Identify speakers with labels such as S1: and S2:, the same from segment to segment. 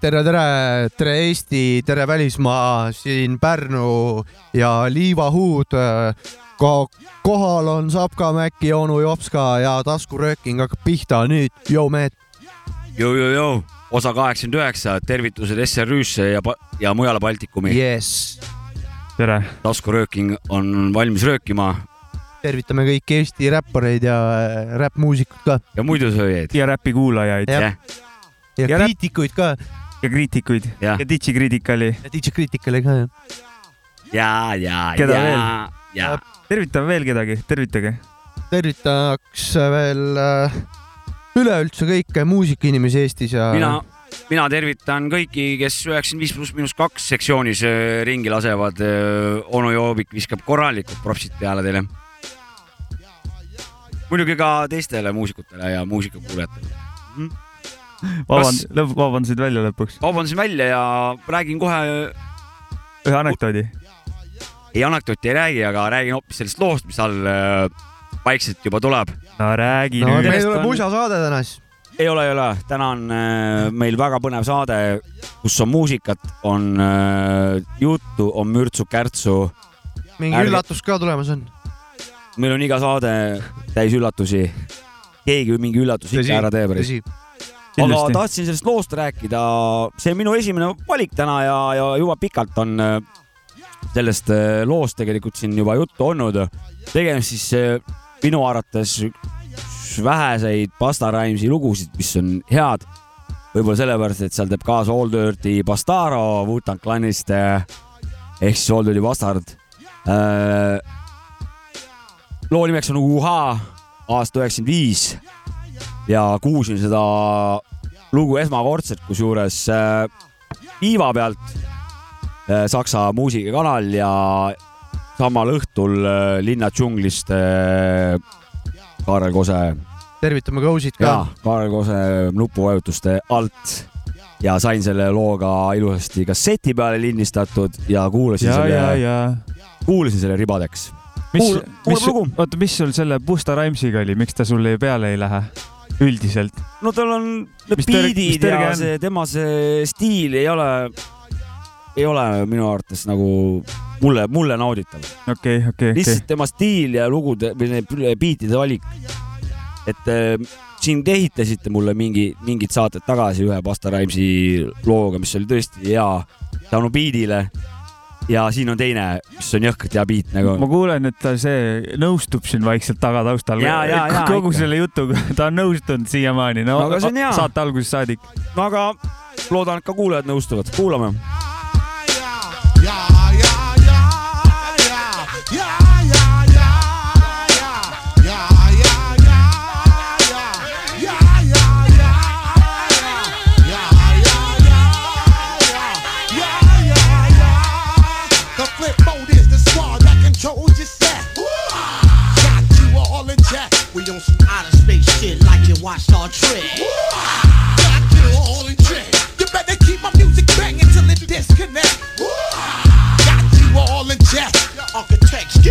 S1: tere, tere, tere Eesti, tere välismaa, siin Pärnu ja Liivahuud. ka kohal on Sapka, Mäkki, onu Jopska ja taskurööking hakkab pihta nüüd, joo mehed.
S2: Jou-jou-jou, osa kaheksakümmend üheksa, tervitused SRÜ-sse ja, ja mujale Baltikumi yeah..
S1: jess,
S3: tere,
S2: taskurööking on valmis röökima
S1: tervitame kõiki Eesti räppareid ja äh, räppmuusikuid ka
S2: ja muidusööjaid.
S3: ja räpi kuulajaid
S1: Jah.
S2: jah,
S1: ja
S3: Ja
S1: kriitikuid ka
S3: ja kriitikuid
S2: Jah.
S3: ja Ditši Criticali.
S1: ja DJ Criticali ka.
S2: ja, ja,
S3: Keda
S2: ja
S3: veel?,
S2: ja
S3: tervitame veel kedagi, tervitage.
S1: tervitaks veel äh, üleüldse kõiki muusikainimesi Eestis ja
S2: mina, mina tervitan kõiki, kes üheksakümmend viis pluss miinus kaks sektsioonis öö, ringi lasevad. onu Joobik viskab korralikult propsid peale teile. muidugi ka teistele muusikutele ja muusikakuulajatele.
S3: vaband-, lõpp, vabandasid välja lõpuks.
S2: vabandasin välja ja räägin kohe,
S3: ühe anekdoodi.
S2: ei anekdooti ei räägi, aga räägin hoopis sellest loost, mis all öö, vaikselt juba tuleb.
S3: no räägi
S1: no
S3: nüüd.
S1: meil tuleb
S2: on-
S1: musasaade täna siis.
S2: ei ole, ei ole, täna on äh, meil väga põnev saade, kus on muusikat, on äh, juttu, on mürtsu-kärtsu.
S1: mingi
S2: Ärge-
S1: üllatus ka tulemas on.
S2: meil on iga saade täis üllatusi. keegi mingi üllatus ikka ära teeb. Aga tahtsin sellest loost rääkida, see minu esimene valik täna ja, ja juba pikalt on äh, sellest äh, loost tegelikult siin juba juttu olnud. tegemist siis äh, minu arvates väheseid Basta Rhymesi lugusid, mis on head. võib-olla sellepärast, et seal teeb kaasa All Dirty Bastaro Wu-Tang Clanist ehk siis All Dirty Bastard. loo nimeks on Uhaa aasta üheksakümmend viis ja kuulsin seda lugu esmakordselt, kusjuures äh, Viiva pealt äh, Saksa muusikakanal ja samal õhtul äh, linna džunglist Kaarel Kose
S1: tervitame Kausit ka
S2: ja. Kaarel Kose nupuvajutuste alt ja sain selle loo ka ilusasti kasseti peale lindistatud ja kuulasin
S3: ja,
S2: selle,
S3: ja.
S2: kuulasin selle ribadeks.
S3: mis mis oota, mis sul selle Busta Rhymesiga oli, miks ta sulle peale ei lähe? üldiselt.
S2: no tal on need biidid ja see tema see stiil ei ole, ei ole minu arvates nagu mulle, mulle nauditav.
S3: okei, okei, okei.
S2: lihtsalt tema stiil ja lugude või need biitide valik. et äh, siin te ehitasite mulle mingi, mingid saated tagasi ühe Basta Rhymesi looga, mis oli tõesti hea tänu biidile. Ja siin on teine, mis on jõhkralt hea biit nagu.
S3: ma kuulen, et ta see nõustub siin vaikselt tagataustal. Kogu
S2: ikka.
S3: selle jutuga, ta on nõustunud siiamaani, no,
S2: No
S3: saate algusest saadik.
S2: no aga loodan, et ka kuulajad nõustuvad, kuulame.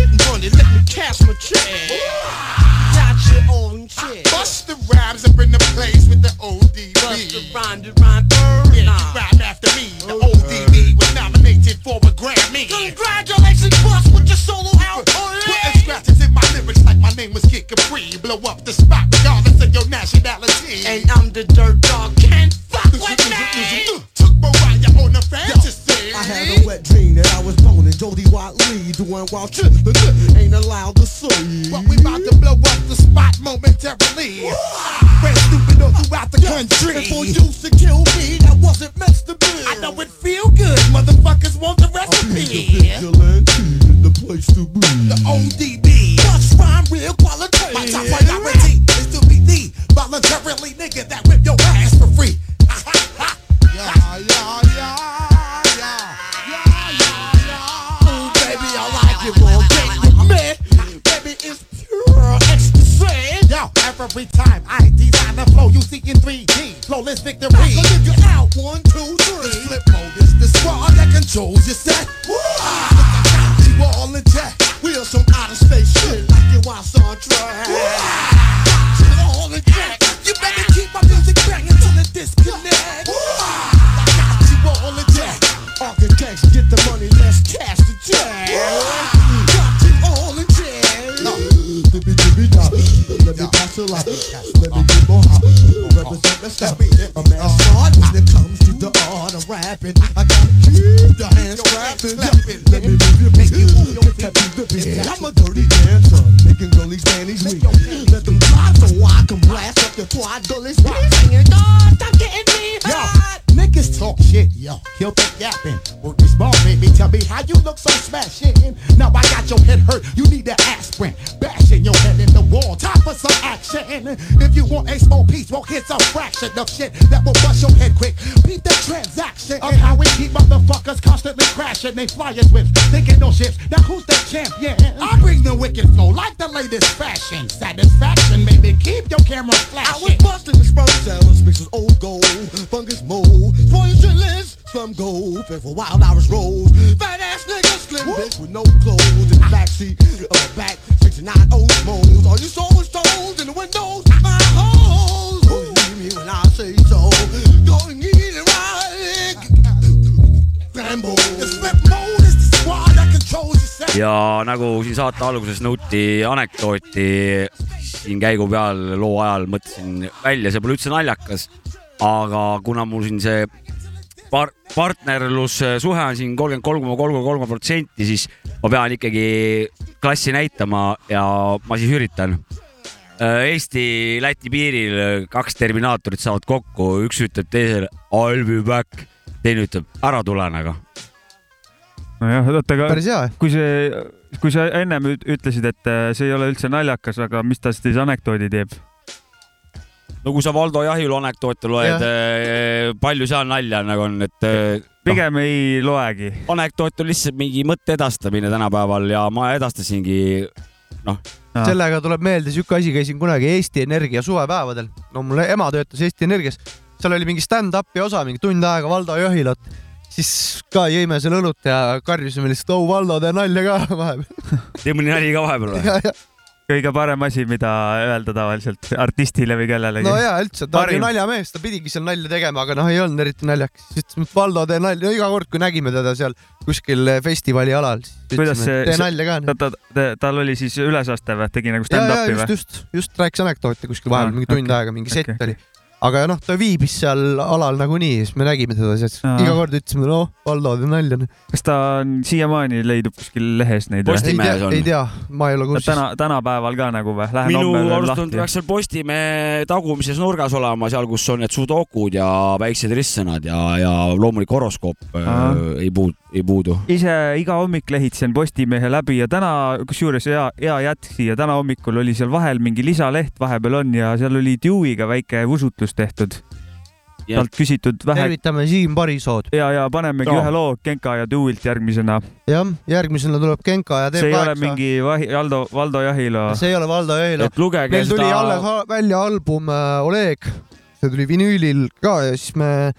S4: Getting money, let me cash my check. Got you all in check.
S5: Bust the rhymes up in the place with the ODB.
S4: Bust the rhyme, the rhyme, bird.
S5: Yeah, you rhyme after me. The ODB was nominated for a Grammy.
S4: Congratulations, boss, with your solo album.
S5: Putting scratches in my lyrics like my name was Kid Capri. Blow up the spot regardless of your nationality.
S4: And I'm the dirt dog, doing shit ain't allowed to see.
S5: But we about to blow up the spot momentarily. Red stupid all throughout the country.
S4: And for you to kill me, that wasn't meant to be.
S5: I know it feel good. Motherfuckers want the recipe.
S4: the place to be.
S5: The ODB.
S4: Bust rhyme real quality.
S5: My top priority transaction of how we keep motherfuckers constantly crashing. They flying with, thinking no ships. Now who's the champion? I bring the wicked flow like the latest fashion. Satisfaction, baby, keep your camera flashing.
S4: I was busting the sperm cells, mixes old gold, fungus mold, your list, slum gold, for wild Irish rolls, fat ass niggas, slim bitch with no clothes in the backseat of a back 69 old moles. All you saw was stones in the windows, my hoes.
S2: Ja nagu siin saate alguses nõuti anekdooti siin käigu peal loo ajal mõtlesin välja, see pole üldse naljakas, aga kuna mul siin see par-, partnerlussuhe on siin kolmkümmend kolm koma kolm kolm protsenti, siis ma pean ikkagi klassi näitama ja ma siis üritan. Eesti-Läti piiril kaks Terminaatorit saavad kokku, üks ütleb teisele I'll be back, teine ütleb ära tule nagu.
S3: nojah, oota, aga kui see, kui sa ennem üt- ütlesid, et äh, see ei ole üldse naljakas, aga mis ta siis anekdoodi teeb?
S2: no kui sa Valdo Jahilu anekdoote loed
S1: Jah.,
S2: palju seal nalja nagu on, et eh,
S3: pigem ei loegi.
S2: anekdoot on lihtsalt mingi mõtte edastamine tänapäeval ja ma edastasingi, noh,
S1: sellega tuleb meelde siuke asi, käisin kunagi Eesti Energia suvepäevadel. no mul ema töötas Eesti Energias, seal oli mingi stand-up'i osa, mingi tund aega Valdo Jõhilat, siis ka jõime seal õlut ja karjusime lihtsalt, oh Valdo, tee nalja ka vahepeal.
S2: tee mõni nali ka vahepeal või?
S3: kõige parem asi, mida öelda tavaliselt artistile või kellelegi
S1: no ja üldse, ta oli
S3: Parim.
S1: naljamees, ta pidigi seal nalja tegema, aga noh, ei olnud eriti naljakas. siis ütlesime, et Valdo, tee nalja, iga kord, kui nägime teda seal kuskil festivali alal, siis ütlesime, tee nalja ka.
S3: ta, ta, ta, tal oli siis ülesaste või, tegi nagu stand-up'i
S1: just,
S3: või?
S1: just, just rääkis anekdoote kuskil vahepeal
S3: Aa,
S1: mingi tund
S3: okei.
S1: aega, mingi sett
S3: okei.
S1: oli. Aga noh, ta viibis seal alal nagunii, siis me nägime teda sealt,
S3: Aa.
S1: iga kord ütlesime, noh, Valdo, tee nalja.
S3: kas ta on siiamaani leidub kuskil lehes neid
S2: Postimehes
S1: tea
S2: on.,
S1: ei tea, ma ei ole kursis.
S3: täna, tänapäeval ka nagu või? Lähen
S2: minu arust on- peaks seal Postimehe tagumises nurgas olema, seal, kus on need sudokud ja väiksed ristsõnad ja, ja loomulik horoskoop äh, ei puudu, ei puudu.
S3: ise iga hommik lehitsen Postimehe läbi ja täna, kusjuures hea, hea jätk siia, täna hommikul oli seal vahel mingi lisaleht vahepeal on ja seal oli Dewey'ga väike vusutlus tehtud.
S2: Ja-
S3: talt küsitud vähe
S1: tervitame Siim Parisood.
S3: ja, ja panemegi
S2: Jaa.
S3: ühe loo Genka ja Dewey'lt järgmisena.
S1: jah, järgmisena tuleb Genka ja
S3: see ei ole mingi Vahi- Valdo, Valdo Jahilo.
S1: see ei ole Valdo
S2: lugege
S1: meil tuli
S2: seda
S1: alles välja album äh, Oleg, see tuli vinüülil ka ja siis me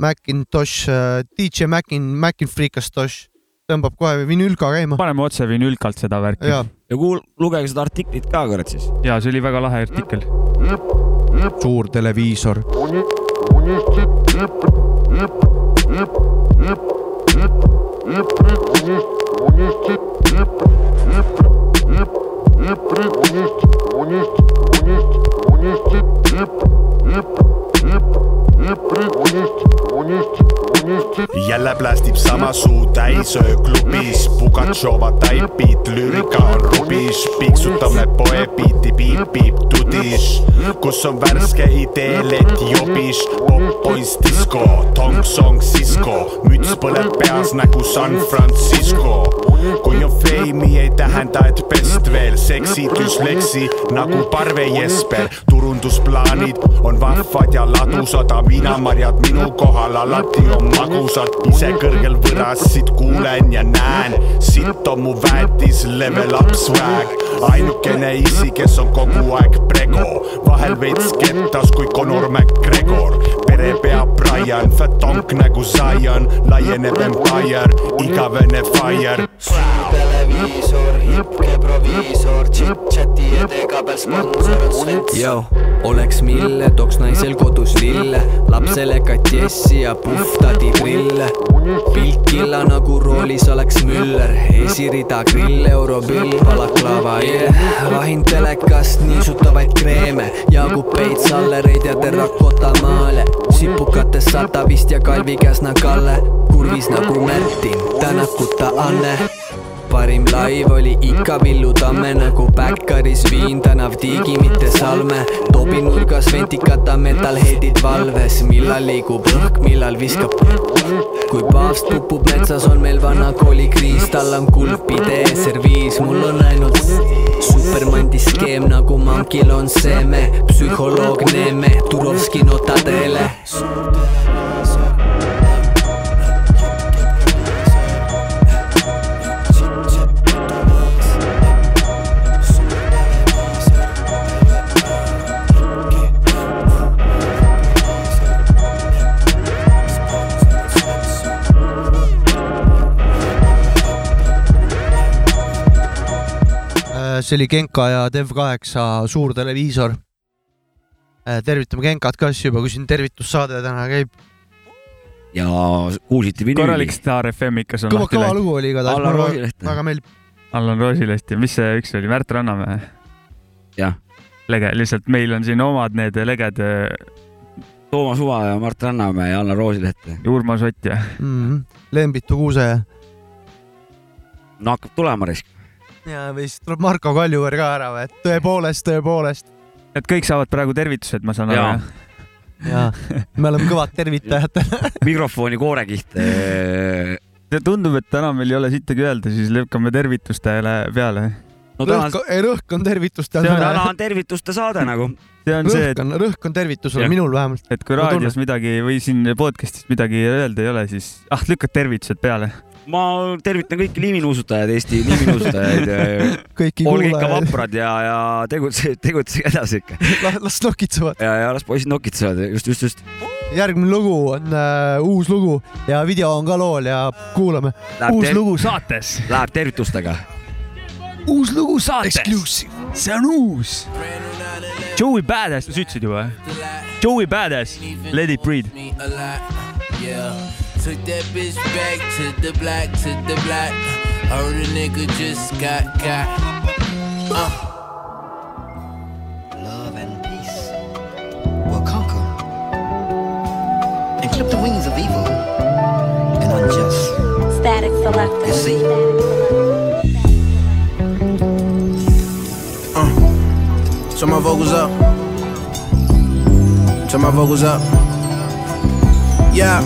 S1: Macintosh, DJ Macin, Macin Freakastosh tõmbab kohe vinüül ka käima.
S3: paneme otse vinülkalt seda värki.
S1: ja
S2: ja kuul-, lugege seda artiklit ka, kurat siis.
S3: ja see oli väga lahe artikkel.
S1: Suur televiisor.
S6: Jälle plästib sama suu täis ööklubis, Pugatšova taipid, lüürika on rubis, piksutame poebiiti, piip-piip tudis, kus on värske idee, lett jobis, pop-poiss disko, tong-song sisko, müts põleb peas nagu San Francisco. kui on feimi, ei tähenda, et best veel, seksi düsleksi nagu Parve Jesper, turundusplaanid on vahvad ja ladusad, aga mina marjad minu kohal alati on magusad, ise kõrgel võras siit kuulen ja näen, sitt on mu väetis, level up swag, ainukene isi, kes on kogu aeg pre- ego, vahel veits kettas kui Conor McGregor. perepea Brian, fat tonk nagu Zion, laieneb empire, igavene fire.
S7: televiisor, hipke proviisor, chit-chati Yo, oleks mille, tooks naisel kodus lille, lapsele katiessi ja puhtadi prille. pilk killa nagu roolis oleks Müller, esirida grill, europill, balaklava, yeah. vahin telekast niisutavaid kreeme, jagub peits allereid ja terrakota maale. sipukates Saltavist ja Kalvi Käsna Kalle, kurvis nagu Märtin, tänakuta Anne parim laiv oli ikka Villu Tamme nagu Backeris Viin tänav Tiigi, mitte Salme. Tobi nurgas ventikata metalheadid valves, millal liigub õhk, millal viskab. kui paavst pupub metsas, on meil vana koolikriis, tal on kuldpidee, serviis, mul on ainult supermandi skeem nagu mankil on seeme, psühholoog Neeme, Turovski notadele.
S1: See oli Genka ja Dev8 suur televiisor. tervitame Genkat ka siis juba, kui siin tervitussaade täna käib.
S2: ja kuulsite vinüüli
S3: korralik. Star FM ikka
S1: kõva, kõva lugu oli igatahes, väga, meeldib.
S3: Allan Roosileht ja mis see üks oli, Märt Rannamäe?
S2: jah,
S3: lege, lihtsalt meil on siin omad need leged,
S2: Toomas Uva ja Mart Rannamäe ja Allar Roosileht.
S3: Urmas Ott ja
S1: mm. -hmm. Lembitu Kuuse
S2: no hakkab tulema risk.
S1: Ja siis tuleb Marko Kaljuveer ka ära või, et tõepoolest, tõepoolest.
S3: et kõik saavad praegu tervitused, ma saan
S2: Jaa.
S3: aru.
S1: ja me oleme kõvad tervitajad.
S2: mikrofoni koorekiht.
S3: tundub, et täna meil ei ole sittagi öelda, siis lükkame tervitustele peale.
S2: No
S1: rõhk, ei rõhk on tervitustel.
S3: See on
S2: täna on tervituste saade nagu.
S3: see on see,
S1: rõhk on, rõhk on tervitusel minul vähemalt.
S3: et kui raadios midagi või siin podcast'is midagi öelda ei ole, siis ah, lükkad tervitused peale.
S2: ma tervitan kõiki liiminuusutajaid, Eesti liiminuusutajaid.
S1: kõiki
S2: olge ikka vaprad ja, ja tegutsege, tegutsege edasi ikka.
S1: las nokitsevad.
S2: ja, ja las poisid nokitsevad, just, just, just.
S1: järgmine lugu on äh, uus lugu ja video on ka lool ja kuulame.
S3: Uus
S2: ter
S3: lugu saates.
S2: läheb tervitustega.
S3: Uus lugu saates. see on uus. Joey Badass, sa ütlesid juba? Joey Badass, Let it breathe.
S8: me a lot. Yeah. Took that bitch back to the black, to the black. Heard a nigga just got got. Uh.
S7: Love and peace will conquer and clip the wings of evil and unjust.
S9: Static selector.
S7: You see?
S8: Turn my vocals up. Turn my vocals up. Yeah.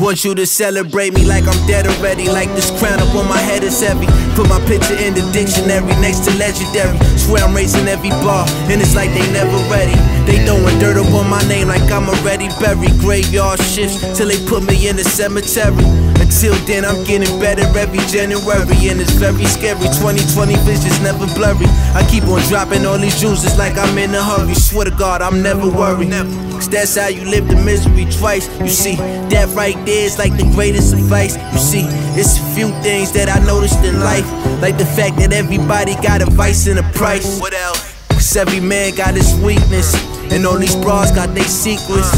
S8: Want you to celebrate me like I'm dead already. Like this crown up on my head is heavy. Put my picture in the dictionary next to legendary. Swear I'm raising every bar, and it's like they never ready. They throwing dirt up on my name like I'm already buried. Graveyard shifts till they put me in the cemetery. Until then, I'm getting better every January, and it's very scary. 2020 vision's never blurry. I keep on dropping all these juices like I'm in a hurry. Swear to God, I'm never worried. Cause that's how you live the misery twice. You see, that right there is like the greatest advice. You see, it's a few things that I noticed in life, like the fact that everybody got a vice and a price. What else? Cause every man got his weakness, and all these bras got their secrets.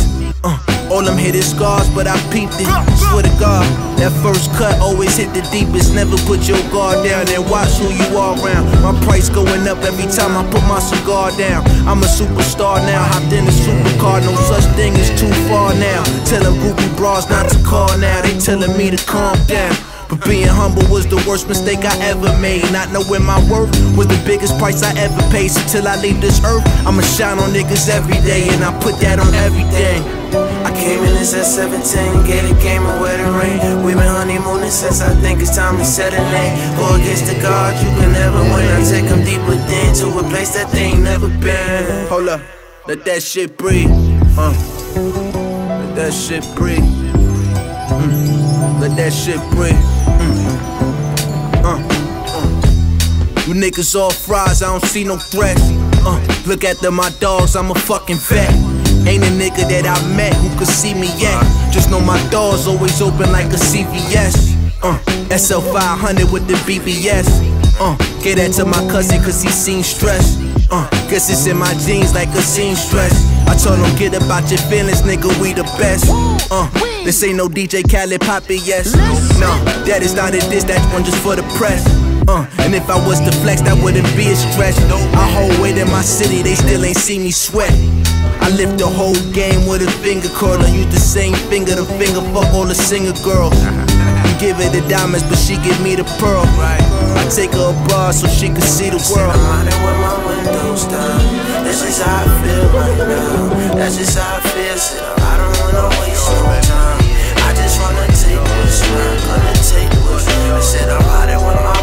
S8: Uh, all them hit is scars, but I peeped it. Swear to God, that first cut always hit the deepest. Never put your guard down and watch who you are around. My price going up every time I put my cigar down. I'm a superstar now, hopped in a supercar. No such thing as too far now. Telling groupie bras not to call now. They telling me to calm down. But being humble was the worst mistake I ever made. Not knowing my worth was the biggest price I ever paid. So till I leave this earth, I'ma shine on niggas every day, and I put that on everything. Came in this at 17, gave the game a wedding ring. we been honeymooning since I think it's time to set a name. Go against the gods, you can never win. I take them deep within to a place that they ain't never been. Hold up, let that shit breathe. Uh. Let that shit breathe. Mm. Let that shit breathe. Mm. Uh. Uh. You niggas all fries, I don't see no threats. Uh, look after my dogs, I'm a fucking vet. Ain't a nigga that I met who could see me yet. Just know my doors always open like a CVS. Uh, SL500 with the BBS. Uh, get that to my cousin cause he seen stress. Uh, guess it's in my jeans like a seamstress. I told him get about your feelings, nigga, we the best. Uh, this ain't no DJ Khaled Poppy, yes. No, that is not a diss, that one just for the press. Uh, and if I was to flex, that wouldn't be a stretch. I hold weight in my city, they still ain't see me sweat. I lift the whole game with a finger curl. I use the same finger to finger fuck all the singer girls. You give her the diamonds, but she give me the pearl. I take her abroad so she can see the world.
S9: I'm with my windows down. That's just how I feel right now. That's just how I feel. Said I don't wanna waste no time. I just wanna take what's mine. Gonna take what's mine. I said I'm riding with my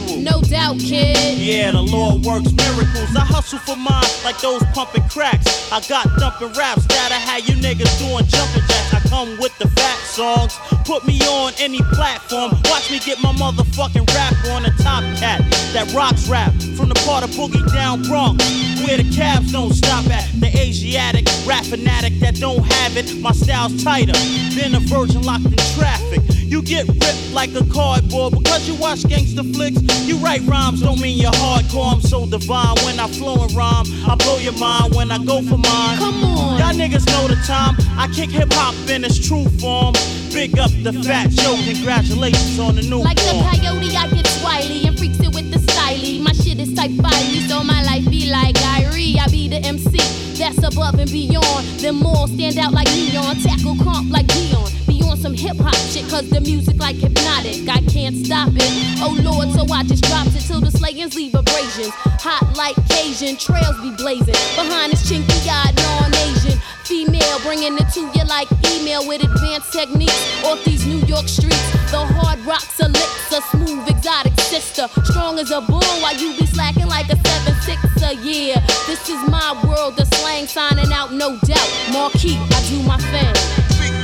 S10: individual.
S11: No doubt, kid.
S10: Yeah, the Lord works miracles. I hustle for mine like those pumping cracks. I got dumping raps that I had you niggas doing jumping jacks. I come with the fat songs. Put me on any platform. Watch me get my motherfucking rap on a top cat that rocks rap from the part of Boogie down Bronx where the cabs don't stop at. The Asiatic rap fanatic that don't have it. My style's tighter than a virgin locked in traffic. You get ripped like a cardboard because you watch gangster flicks. You write rhymes, don't mean you're hardcore. I'm so divine when I flow and rhyme. I blow your mind when I go for mine.
S11: Come on.
S10: Y'all niggas know the time. I kick hip hop in its true form. Big up the fat show. Congratulations on the new
S11: Like the coyote, I get swiley and freaks it with the styly. My shit is type fiery, so my life be like Irie. I be the MC that's above and beyond. Them all stand out like neon, tackle comp like Dion. Be on some hip hop shit, cause the music like hypnotic. I can't stop it. Oh lord, so I just dropped it till the slayings leave abrasions. Hot like Cajun, trails be blazing. Behind this chinky eyed non Asian. Female bringing it to you like email with advanced techniques off these New York streets. The hard rocks elixir, smooth exotic sister, strong as a bull while you be slacking like a seven sixer. Yeah, this is my world, the slang signing out, no doubt. Marquee, I do my thing.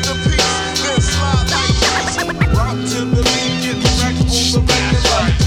S4: Slide Rock to the beat, get on the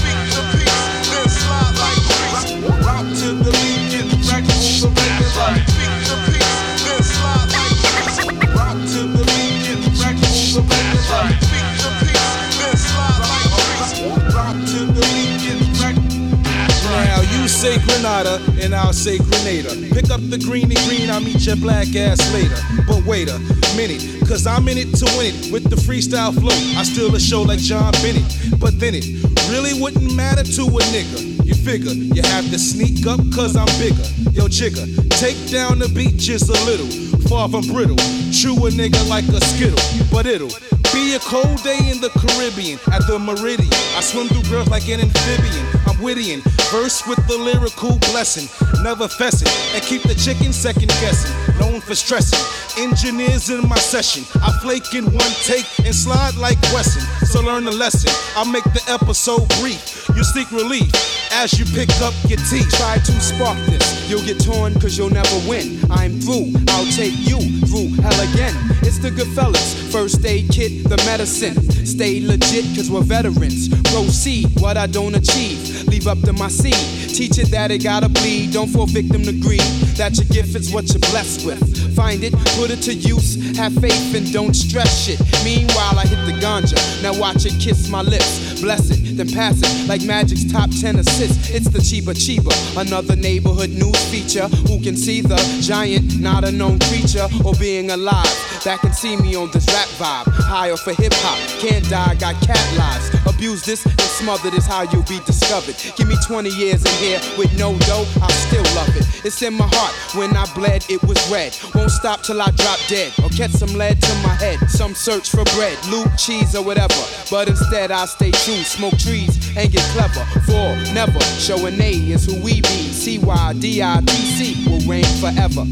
S4: Say
S12: granada, and I'll say Grenada. Pick up the greeny green, I'll meet your black ass later. But wait a minute, cause I'm in it to win it. With the freestyle flow, I steal a show like John Bennett. But then it really wouldn't matter to a nigga. You figure you have to sneak up cause I'm bigger. Yo, jigger, take down the beat just a little. Far from brittle, chew a nigga like a skittle. But it'll be a cold day in the Caribbean at the Meridian. I swim through girls like an amphibian. I'm witty and verse with the lyrical blessing. Never fessing and keep the chicken second guessing. Known for stressing. Engineers in my session. I flake in one take and slide like Wesson. So learn the lesson. I'll make the episode brief. You seek relief as you pick up your teeth.
S13: Try to spark this. You'll get torn cause you'll never win. I'm through. I'll take you through hell again. It's the good fellas. First aid kit, the medicine. Stay legit cause we're veterans. Proceed what I don't achieve. Leave up to my seed. Teach it that it gotta bleed. Don't fall victim to greed. That your gift is what you're blessed with. Find it, put it to use. Have faith and don't stress it. Meanwhile, I hit the ganja. Now watch it kiss my lips. Bless it, then pass it like Magic's top 10 assists. It's the Chiba Chiba, another neighborhood news feature. Who can see the giant, not a known creature, or being alive that can see me on this rap vibe. Higher for hip hop, can't die, got cat lives. Abuse this and smother this, how you'll be discovered. Give me 20 years in here with no dough, I still love it. It's in my heart, when I bled, it was red. Won't stop till I drop dead, or catch some lead to my head. Some search for bread, loot, cheese, or whatever. But instead, I stay true, smoke trees, and get clever. For never, showing A is who we be. C Y D I T C will reign forever.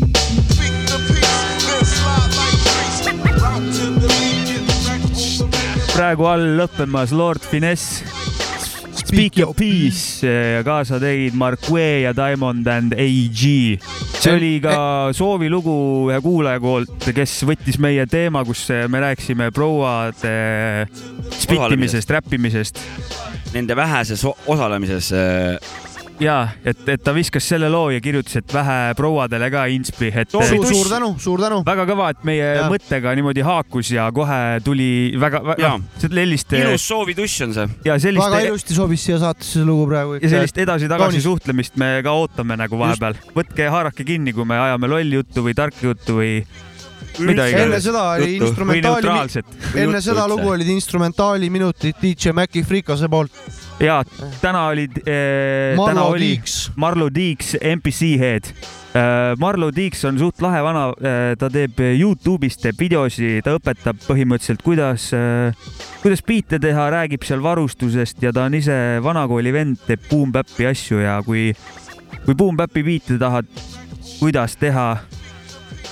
S3: praegu all lõppemas Lord Finesse. Speak your peace ja kaasa tegid Marque ja Diamond and AG. see oli ka soovilugu ühe kuulaja poolt, kes võttis meie teema, kus me rääkisime prouade spittimisest, räppimisest.
S2: Nende väheses o- osalemises äh,
S3: ja et, et ta viskas selle loo ja kirjutas, et vähe prouadele ka inspi, et.
S1: suur, suur tänu, suur tänu.
S3: väga kõva, et meie ja. mõttega niimoodi haakus ja kohe tuli väga, väga,
S2: Jaa.
S3: sellist.
S2: ilus soovituss on see.
S3: ja sellist.
S1: väga ilusti sobis siia saatesse see lugu praegu.
S3: ja sellist edasi-tagasi suhtlemist me ka ootame nagu vahepeal. võtke haarake kinni, kui me ajame lolli juttu või tarka juttu või
S1: enne seda oli instrumentaali enne seda lugu olid instrumentaali minutid DJ Maci Frikase poolt.
S3: ja täna olid eh,, täna oli
S1: Deeks.
S3: Marlo Deeks, MPC Head eh,. Marlo Deeks on suht lahe vana eh,, ta teeb Youtube'is teeb videosi, ta õpetab põhimõtteliselt, kuidas eh,, kuidas biite teha, räägib seal varustusest ja ta on ise vanakooli vend, teeb boom-bap'i asju ja kui, kui boom-bap'i biite tahad, kuidas teha eh,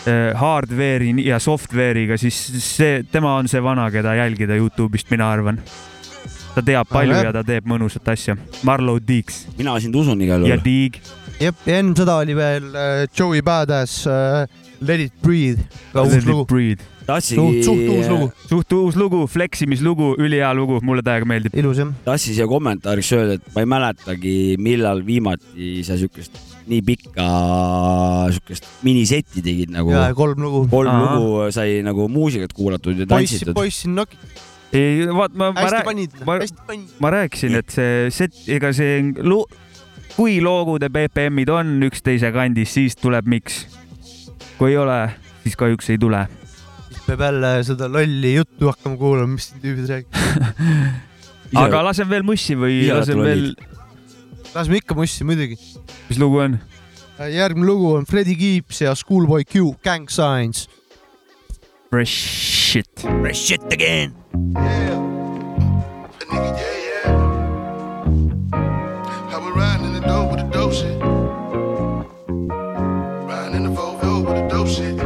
S3: hardware'i ja software'iga, siis see, tema on see vana, keda jälgida Youtube'ist, mina arvan. ta teab palju
S1: Aga
S3: ja ta teeb mõnusat asja. Marlo Deeks
S2: mina sind usun igal
S3: ja
S2: juhul.
S3: Deeg.
S1: jep, ja enne seda oli veel äh, Joey Badass äh, Let it breathe, ka uus lugu.
S2: tassigi
S1: suht, suht uus lugu,
S3: suht uus lugu, fleksimislugu, ülihea lugu, mulle täiega meeldib.
S1: ilus jah.
S2: tassi siia kommentaariks öelda, et ma ei mäletagi, millal viimati sa siukest nii pikka siukest minisetti tegid nagu.
S1: ja kolm lugu.
S2: kolm
S3: Aa.
S2: lugu sai nagu muusikat kuulatud ja tantsitud.
S1: poiss siin nokib,
S3: ei, vaat ma, ma
S1: panid,
S3: ma- ma rääkisin, et see set, ega see lu-, kui loogude BPM-id on üksteise kandis, siis tuleb miks. kui ei ole, siis kahjuks ei tule.
S1: peab jälle seda lolli juttu hakkama kuulama, mis siin tüübid räägivad.
S3: aga laseme veel mussi või
S2: olete
S3: veel,
S1: laseme ikka mussi muidugi.
S3: mis lugu on?
S1: järgmine lugu on Freddie Gibbs ja Schoolboy Q, Gang Signs.
S3: Fresh shit.
S2: Fresh shit again.
S4: How we riding in the dope with the dope shit. Riding in the Volvo with the dope shit.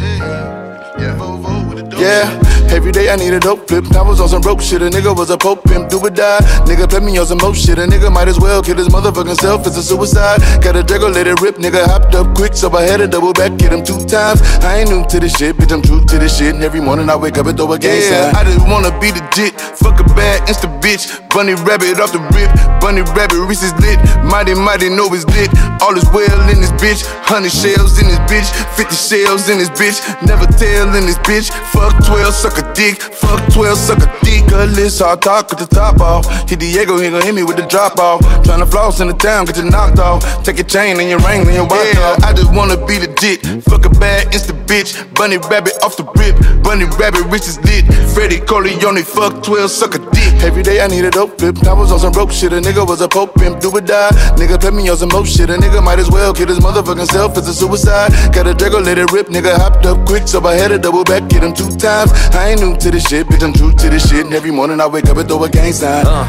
S4: Yeah, yeah, Volvo with the dope
S14: Yeah, every day I need a dope flip. I was on some broke shit. A nigga was a pope pimp, do or die. Nigga play me on some more shit. A nigga might as well kill his motherfucking self. It's a suicide. Got a Draco, let it rip. Nigga hopped up quick, so I had to double back, hit him two times. I ain't new to this shit, bitch. I'm true to this shit. And every morning I wake up and throw a gang yeah, I just wanna be legit. Fuck a bad insta bitch. Bunny rabbit off the rip. Bunny rabbit, Reese is lit. Mighty, mighty, know it's lit. All is well in this bitch. Hundred shells in this bitch. Fifty shells in this bitch. Never tell in this bitch. Fuck 12, suck a a dick. Fuck 12, suck a dick. List hard talk with the top off. Hit Diego, he gon' hit me with the drop off. Tryna floss in the town, get you knocked off. Take your chain and your ring and your watch yeah, I just wanna be legit. Fuck a bad insta bitch. Bunny rabbit off the rip. Bunny rabbit is lit. Freddie Corleone, fuck 12, suck a dick. Every day I need a dope flip. I was on some rope shit. A nigga was a pope pimp. Do or die. Nigga play me on some more shit. A nigga might as well kill his motherfucking self. It's a suicide. Got a Draco, let it rip. Nigga hopped up quick, so I had to double back. Get him two times. I ain't new to this shit, bitch. I'm true to this shit. And every morning I wake up and throw a gang sign.
S15: Uh,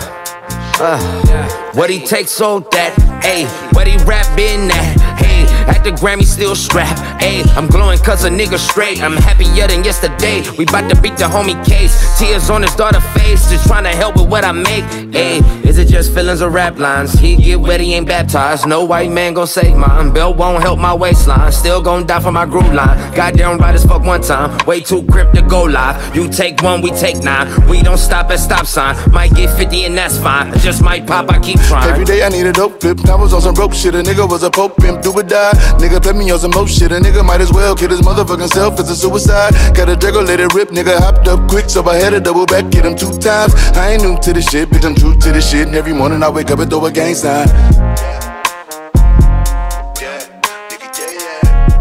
S15: uh, what he takes on that, ayy, what he rap in that, hey, at the Grammy still strapped, ayy, I'm glowing cause a nigga straight, I'm happier than yesterday, we bout to beat the homie case, tears on his daughter face, just trying to help with what I make, ayy, is it just feelings or rap lines, he get wet, he ain't baptized, no white man gon' save mine, belt won't help my waistline, still gon' die for my groove line, goddamn right as fuck one time, way too crip to go live, you take one, we take nine, we don't stop at stop sign, might get 50 and that's fine, just might pop, I keep trying.
S14: Every day I need a dope flip. I was on some rope shit. A nigga was a pope. Pimp. Do or die. Nigga play me on some more shit. A nigga might as well kill his motherfucking self. It's a suicide. Got a Draco, let it rip. Nigga hopped up quick, so I had to double back. Get him two times. I ain't new to this shit, bitch. I'm true to this shit. And every morning I wake up and throw a gang sign.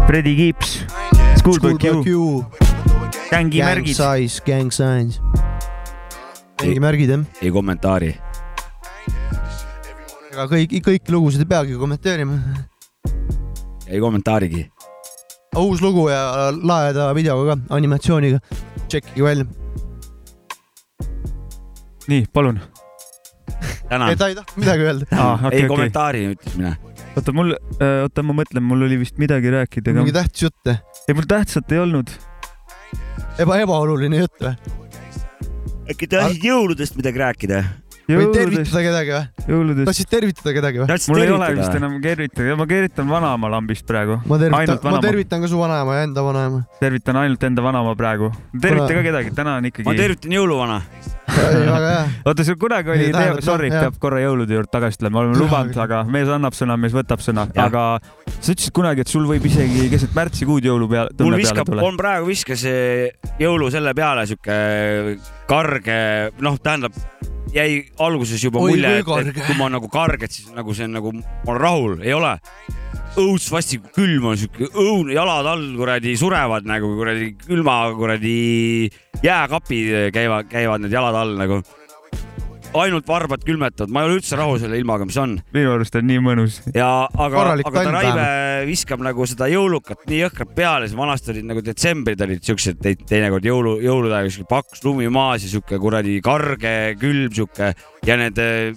S3: Freddie Gibbs, Schoolboy Q, gängi
S1: Gang
S3: märgid.
S1: size, gang signs. mingi märgid jah.
S2: ei kommentaari.
S1: ega kõik, kõiki lugusid ei peagi kommenteerima.
S2: Ei kommentaarigi.
S1: uus lugu ja laheda videoga ka, animatsiooniga. tšekkige välja.
S3: nii, palun.
S2: tänan
S1: ei, ta ei tahtnud midagi öelda.
S3: Aa, okei,
S2: ei kommentaari ütles mina.
S3: oota, mul, oota, ma mõtlen, mul oli vist midagi rääkida
S1: mingi
S3: ka.
S1: tähtis jutt või?
S3: ei, mul tähtsat ei olnud.
S1: eba, ebaoluline jutt või?
S2: äkki tahtsid jõuludest midagi rääkida?
S1: Või tervitada kedagi või?
S3: jõuludest.
S1: tahtsid tervitada kedagi või?
S3: mul ei ole vist enam tervitada, ma tervitan vanaema lambist praegu.
S1: ma tervitan ma tervitan ka su vanaema ja enda vanaema.
S3: tervitan ainult enda vanaema praegu. tervita
S1: Kuna-
S3: ka kedagi, täna on ikkagi.
S2: ma tervitan jõuluvana.
S3: oota, sul kunagi oli
S1: tähendab,
S3: sorry, peab korra jõulude juurde tagasi tulema, oleme lubanud, aga mees annab sõna, mees võtab sõna, aga sa ütlesid kunagi, et sul võib isegi keset märtsikuud jõulu peale,
S2: mul viskab, on praegu viskas jõulu selle peale sihuke karge, noh, tähendab jäi alguses juba
S1: Oi,
S2: mulje, et, et kui ma nagu karget, siis nagu see on nagu, ma olen rahul, ei ole. õudselt vastik külm on sihuke õudne, jalad all kuradi surevad nagu kuradi külma kuradi jääkapid käivad, käivad need jalad all nagu. Ainult varbad külmetavad, ma ei ole üldse rahul selle ilmaga, mis on.
S3: Minu arust on nii mõnus.
S2: ja aga, aga ta Raive viskab nagu seda jõulukat nii jõhkralt peale, siis vanasti olid nagu detsembrid olid siuksed te- teinekord jõulu, jõulude ajal siuke paksus lumi maas ja siuke kuradi karge külm siuke ja need eh,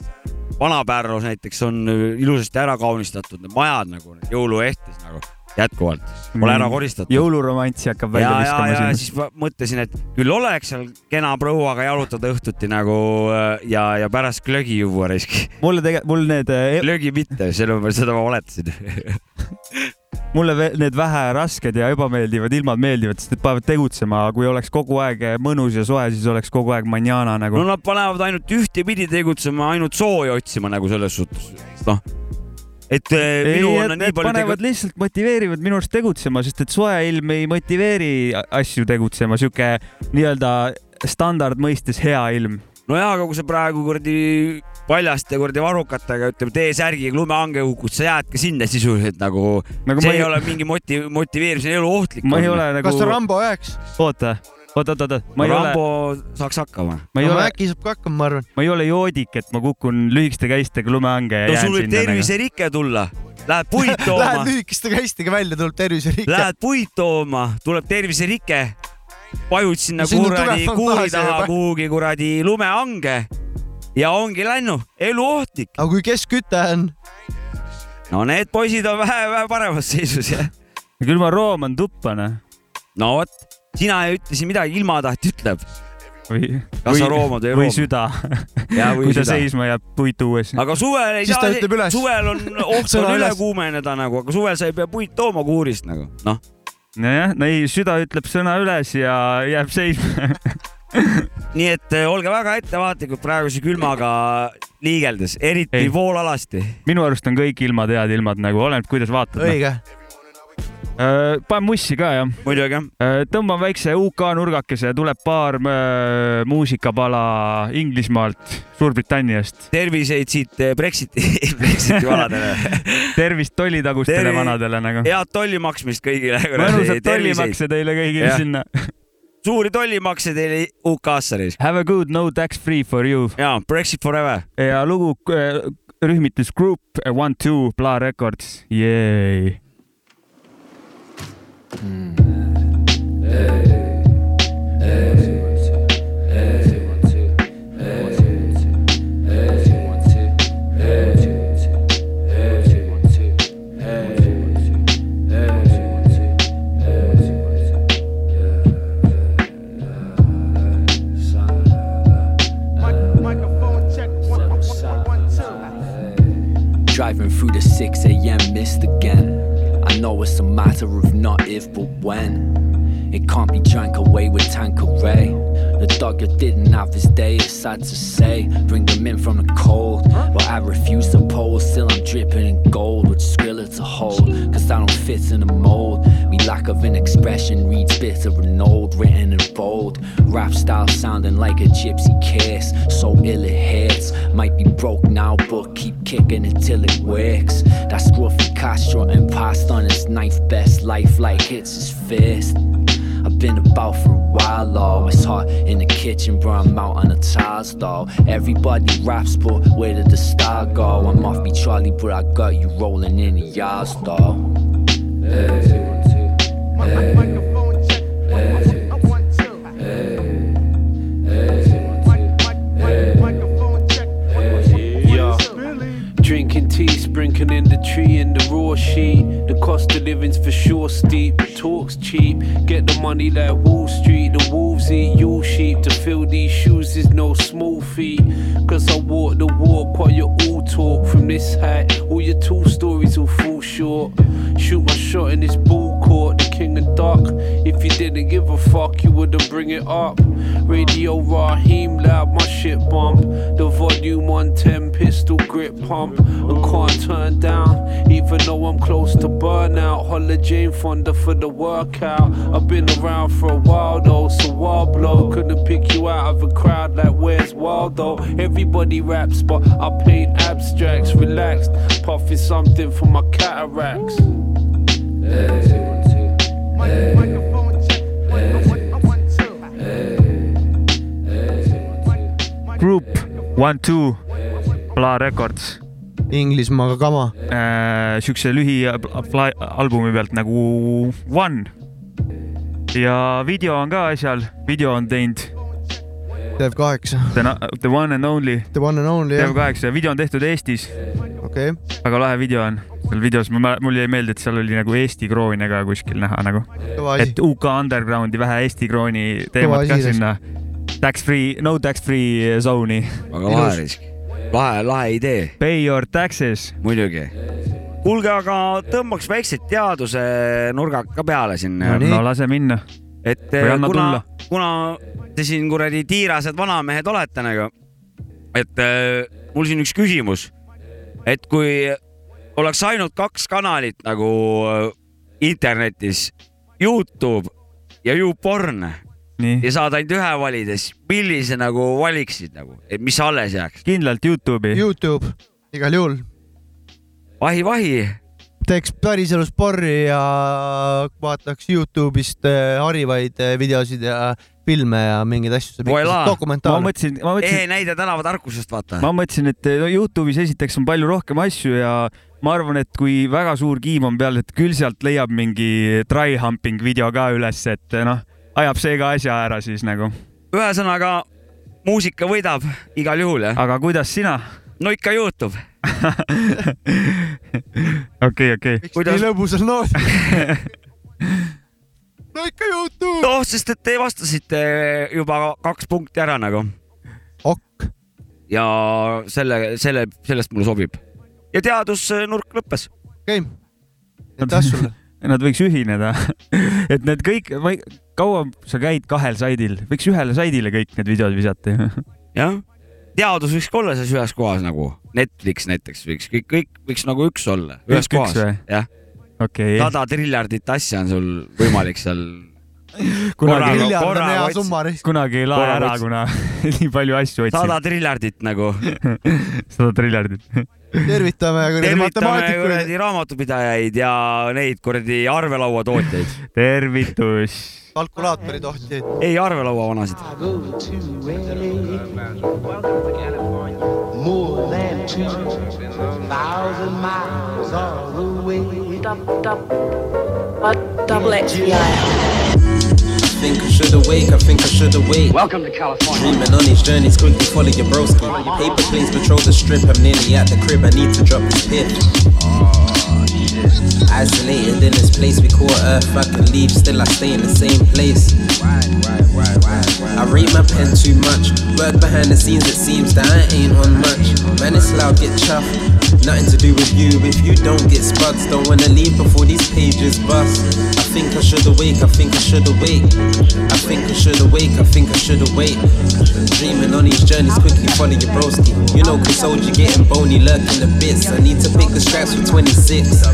S2: Vana-Pärnus näiteks on eh, ilusasti ära kaunistatud need majad nagu need jõuluehtis nagu jätkuvalt, pole ära koristatud.
S3: jõuluromantsi hakkab välja
S2: ja,
S3: viskama
S2: ja
S3: siin.
S2: siis ma mõtlesin, et küll oleks seal kena prouaga jalutada õhtuti nagu äh, ja, ja pärast glögi juua risk.
S3: mulle tegelikult, mul need,
S2: glögi mitte, seda ma valetasin.
S3: mulle need vähe rasked ja ebameeldivad ilmad meeldivad, sest need panevad tegutsema, kui oleks kogu aeg mõnus ja soe, siis oleks kogu aeg manjana nagu
S2: no. nad panevad ainult ühtepidi tegutsema, ainult sooja otsima nagu selles suhtes, noh. Et eh,
S3: ei,
S2: minu on nii palju
S3: panevad
S2: tegu-
S3: lihtsalt motiveerivad minu arust tegutsema, sest et soe ilm ei motiveeri asju tegutsema, sihuke nii-öelda standardmõistes hea ilm.
S2: nojaa, aga kui sa praegu kuradi paljaste kuradi varrukatega, ütleme T-särgiga lumehange hukud, sa jäädki sinna sisuliselt nagu,
S3: Nagu
S2: see
S3: ma
S2: ei
S3: ei-
S2: ole mingi moti-, motiveeriv, see on eluohtlik.
S3: ma ei ole nagu.
S1: kas ta Rambo üheks?
S3: oota, oota, oota, oota, ma ei
S2: Rambo
S3: ole,
S2: saaks hakkama.
S3: ma ei
S1: no
S3: ole,
S1: äkki saab ka hakkama, ma arvan.
S3: ma ei ole joodik, et ma kukun lühikeste käistega lumehange ja
S2: no
S3: jään
S2: sul võib
S3: sinna nagu..
S2: terviserike tulla, lähed puid
S1: Lähed
S2: tooma,
S1: lühikeste käistega välja, tuleb terviserike.
S2: lähed puid tooma, tuleb terviserike, vajud sinna
S1: No sinna
S2: kuradi kuuri taha kuhugi kuradi lumehange ja ongi läinud, eluohtlik.
S1: aga kui keskküte on?
S2: no need poisid on vähe, vähe paremas seisus jah.
S3: küll ma rooman tuppa, noh.
S2: no vot, sina ei ütle siin midagi, ilmataht ütleb.
S3: või,
S2: või ei
S3: või
S2: rooma?
S3: süda.
S2: Või
S3: kui ta
S2: süda.
S3: seisma jääb puit õues.
S2: aga suvel ei saa suvel on oht on üle kuumeneda nagu, aga suvel sa ei pea puid tooma kuurist nagu, noh.
S3: nojah, no ei, süda ütleb sõna üles ja jääb seisma.
S2: nii et eh, olge väga ettevaatlikud praeguse külmaga liigeldes, eriti
S3: Ei.
S2: voolalasti.
S3: minu arust on kõik ilmad head ilmad nagu, oleneb, kuidas vaatad.
S1: õige.
S3: Panen mussi ka jah.
S2: muidugi.
S3: tõmban väikse UK nurgakese, tuleb paar äh, muusikapala Inglismaalt, Suurbritanniast.
S2: terviseid siit Brexiti, Brexiti valadele.
S3: tervist tollitagustele
S2: Tervi-
S3: vanadele nagu.
S2: head tolli maksmist kõigile.
S3: mõnusat tollimakse teile kõigile sinna.
S2: suuri tollimakse teile UK-sse neis.
S3: Have a good no tax free for you.
S2: jaa, Brexit forever.
S3: ja lugu äh, rühmitus Group äh, One Two Bla Records, jeei.
S16: Driving through the 6 a.m. mist again. It's a matter of not if but when. It can't be drank away with Tanqueray. The dog that didn't have his day, it's sad to say. Bring them in from the cold, but I refuse to pose. Still, I'm dripping in gold with Skrilla to hold. Cause I don't fit in the mold. Me lack of an expression reads bitter and old, written in bold. Rap style sounding like a gypsy kiss. So ill it hits. Might be broke now, but keep kicking it till it works. That scruffy Castro and on his ninth best life like hits his fist. Been about for a while, though. It's hot in the kitchen, bro. I'm out on the tiles, though. Everybody raps, but where did the star go? I'm off me Charlie, but I got you rolling in the yards, though.
S17: Yeah. Tea, sprinkling in the tree in the raw sheet. The cost of living's for sure steep, but talk's cheap. Get the money like Wall Street. The wolves eat your sheep. To fill these shoes is no small feat. Cause I walk the walk while you all talk from this height. All your two stories will fall short. Shoot my shot in this ball court, the king of dark. If you didn't give a fuck, you wouldn't bring it up. Radio Raheem loud, my shit bump. The volume 110 pistol grip pump. And can't turn down, even though I'm close to burnout. Holla Jane Fonda for the workout. I've been around for a while though, so wild blow. Couldn't pick you out of a crowd like where's Waldo. Everybody raps, but I paint abstracts. Relaxed, puffing something for my cataracts.
S3: Group One Two Bla Records.
S1: Inglismaa kama.
S3: Siukse lühi fly- albumi pealt nagu One. ja video on ka asjal, video on teinud
S1: Dev8.
S3: The, the One and Only.
S1: The One and Only jah.
S3: Dev8, video on tehtud Eestis.
S1: okei okay..
S3: väga lahe video on. seal videos, mul jäi meelde, et seal oli nagu Eesti kroone ka kuskil näha nagu. Et UK Undergroundi vähe Eesti krooni teemat ka sinna. Tax free, no tax free zone'i.
S2: väga lahe risk, lahe, lahe idee.
S3: Pay your taxes.
S2: muidugi. kuulge, aga tõmbaks väikse teaduse nurga ka peale siin.
S3: no lase minna.
S2: et kuna kuna te siin kuradi tiirased vanamehed olete nagu, et äh, mul siin üks küsimus, et kui oleks ainult kaks kanalit nagu äh, internetis, Youtube ja YouPorn
S3: Nii.
S2: ja saad ainult ühe valida, siis millise nagu valiksid nagu, et mis alles jääks?
S3: kindlalt Youtube'i.
S1: Youtube, igal juhul.
S2: vahi-vahi.
S1: teeks päriselus porri ja vaataks Youtube'ist äh, harivaid äh, videosid ja filme ja mingeid asju.
S2: ma
S1: dokumentaale.
S3: mõtlesin, ma
S2: ehe
S3: mõtlesin,
S2: näide tänavatarkusest, vaata.
S3: ma mõtlesin, et no Youtube'is esiteks on palju rohkem asju ja ma arvan, et kui väga suur kiim on peal, et küll sealt leiab mingi try humping video ka üles, et noh, ajab see ka asja ära siis nagu.
S2: ühesõnaga, muusika võidab igal juhul, jah.
S3: aga kuidas sina?
S2: no ikka Youtube.
S3: okei, okei.
S1: nii lõbusal noodil. no ikka Youtube.
S2: noh, sest et te vastasite juba kaks punkti ära nagu.
S1: ok.
S2: ja selle, selle, sellest mulle sobib. ja teadusnurk lõppes.
S1: okei okay.. aitäh sulle.
S3: Nad võiks ühineda, et need kõik, ma ei, kaua sa käid kahel saidil, võiks ühele saidile kõik need videod visata ju.
S2: jah, teadus võiks ka olla siis ühes kohas nagu Netflix näiteks võiks kõik, kõik võiks nagu üks olla, ühes
S3: Kõik üks
S2: kohas jah.
S3: okei,
S2: sada triljardit asja on sul võimalik seal.
S3: kunagi kunagi ei lae ära, kuna nii palju asju
S2: sada
S3: otsin.
S2: triljardit nagu.
S3: sada triljardit.
S1: tervitame kuradi matemaatikuid.
S2: kuradi raamatupidajaid ja neid kuradi arvelauatootjaid.
S3: tervitus.
S1: Kalkulaatori tohtjaid.
S2: ei, arvelauavanasid.
S9: More than two thousand miles all away.
S18: Double
S19: think I should awake, I think I should awake.
S18: Welcome to California.
S19: Dreaming on these journeys, quickly follow your broski. Paper planes patrol the strip, I'm nearly at the crib, I need to drop this pip. Isolated in this place we call Earth, I can leave, still I stay in the same place. I rate my pen too much, work behind the scenes, it seems that I ain't on much. Man, it's loud, get chuffed. Nothing to do with you if you don't get spuds. Don't wanna leave before these pages bust. I think I should awake, I think I should awake. I think I should awake, I think I should awake. Dreaming on these journeys, quickly follow your broski. You know, cause soldier getting bony, lurking the bits. I need to pick the straps for 26.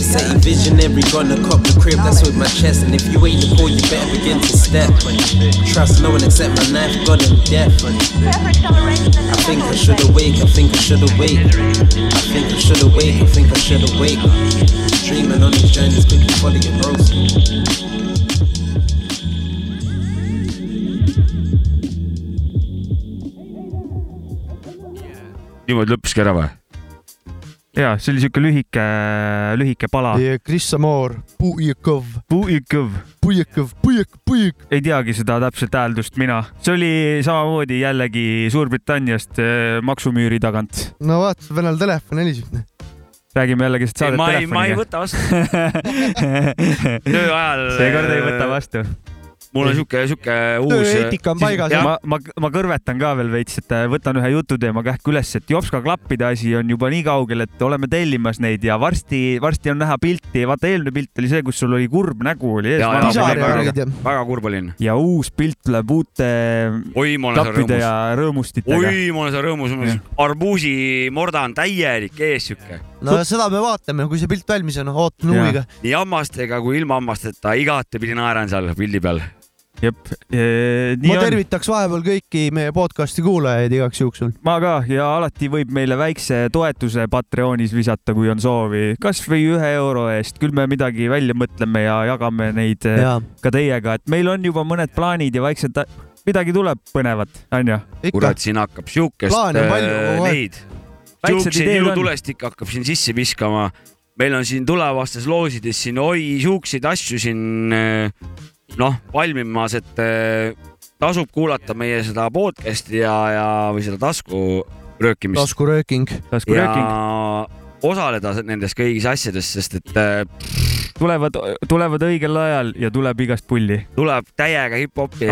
S19: City visionary, gonna cop the crib, that's with my chest. And if you ain't the call, you better begin to step. Trust no one except my knife, God and death. I think I should awake, I think I should awake. I think I should awake, I think I should awake. Dreaming on these journeys, quickly follow your broski.
S2: niimoodi lõppeski ära või?
S3: Ja see oli siuke lühike, lühike pala.
S1: Kris Samor, Pujakov,
S3: Pujakov,
S1: Pujakov, Pujak, Pujak.
S3: ei teagi seda täpset hääldust mina. see oli samamoodi jällegi Suurbritanniast eh, maksumüüri tagant.
S1: no vaata, venel telefon heliseb.
S3: räägime jälle keset saadet
S2: ei, ma ei
S3: telefoniga.
S2: võta vastu. töö ajal.
S3: seekord ei võta vastu.
S2: Mul on siuke, siuke uus.
S1: tööeetika on paigas.
S3: ma, ma, ma kõrvetan ka veel veits, et äh, võtan ühe jututeema kähku üles, et Jopska klappide asi on juba nii kaugel, et oleme tellimas neid ja varsti, varsti on näha pilti. vaata, eelmine pilt oli see, kus sul oli kurb nägu oli ees.
S2: väga kurb olin.
S3: ja uus pilt tuleb uute
S2: oi,
S3: klappide
S2: rõõmus
S3: ja. rõõmustitega.
S2: oi, ma olen seal rõõmus. arbuusimorda on täielik ees siuke.
S1: No seda me vaatame, kui see pilt valmis on, ootame huviga.
S2: nii hammastega kui ilma hammasteta, igatepidi naeran seal pildi peal.
S3: jep, nii
S1: ma
S3: on.
S1: tervitaks vahepeal kõiki meie podcast'i kuulajaid igaks juhuks.
S3: ma ka ja alati võib meile väikse toetuse Patreonis visata, kui on soovi, kasvõi ühe euro eest, küll me midagi välja mõtleme ja jagame neid
S1: Jaa.
S3: ka teiega, et meil on juba mõned plaanid ja vaikselt midagi tuleb põnevat, onju.
S2: kurat, siin hakkab siukest
S3: Plaane on palju kogu aeg.
S2: Siukseid
S3: ideed on.
S2: ilutulestik hakkab siin sisse viskama. meil on siin tulevastes loosides siin oi siukseid asju siin äh, noh valmimas, et äh, tasub kuulata meie seda podcast'i ja, ja või seda tasku röökimist
S1: taskurööking.
S2: ja osaleda nendes kõigis asjades, sest et äh,
S3: tulevad, tulevad õigel ajal ja tuleb igast pulli.
S2: tuleb täiega hip-hopi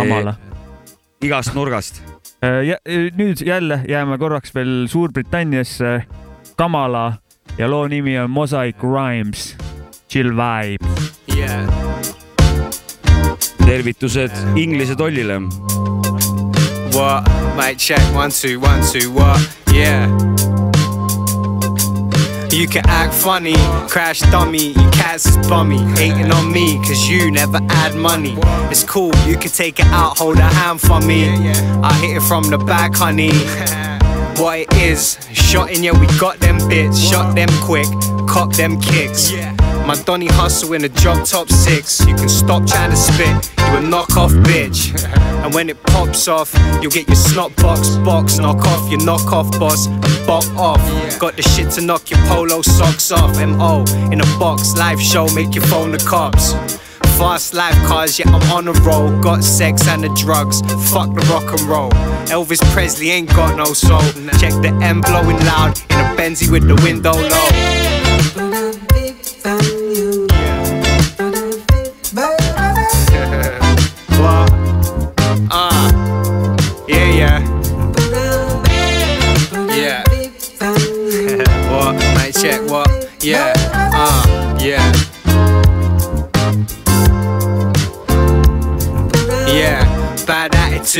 S2: igast nurgast.
S3: Nüüd jälle jääme korraks veel Suurbritanniasse. Kamala ja loo nimi on Mosaic Rhymes, Chill Vibe.
S19: Yeah.
S2: tervitused Inglise tollile.
S19: What? Mic check, one, two, one, two, what? Yeah. You can act funny, crash dummy, you cats is bummy. Hating on me, cause you never add money. It's cool, you can take it out, hold a hand for me. I hit it from the back, honey. What it is, shot in, yeah, we got them bits, shot them quick, cop them kicks. My Donny hustle in a drop top six. You can stop trying to spit, you a knockoff bitch. And when it pops off, you'll get your snot box box, knock off your knockoff boss, bop off. Got the shit to knock your polo socks off. MO in a box, live show, make your phone the cops. Fast life cars, yeah, I'm on a roll. Got sex and the drugs, fuck the rock and roll. Elvis Presley ain't got no soul. Check the M blowing loud in a Benzie with the window low.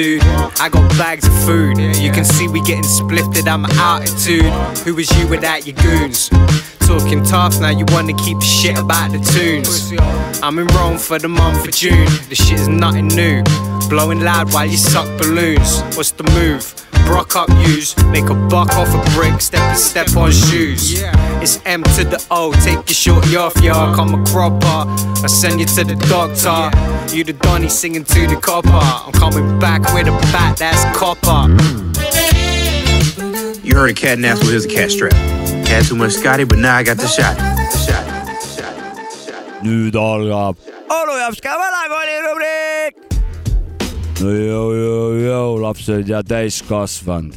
S19: I got bags of food. You can see we getting splifted. I'm altitude. Who was you without your goons?
S18: Talking tough, now you wanna keep the shit about the tunes. I'm in Rome for the month of June, the shit is nothing new. Blowing loud while you suck balloons. What's the move? Brock up use, make a buck off a brick, step and step on shoes. It's M to the O, take your shorty off, y'all. Come a cropper, I send you to the doctor. You the Donny singing to the copper. I'm coming back with a bat, that's copper.
S20: You heard a cat naps with his cat strap. Had too much Scotty, but now I got the shot. The shot.
S2: nüüd algab Olujaps ka vanakooli rubriik. no jõu, jõu, jõu, lapsed ja täiskasvanud.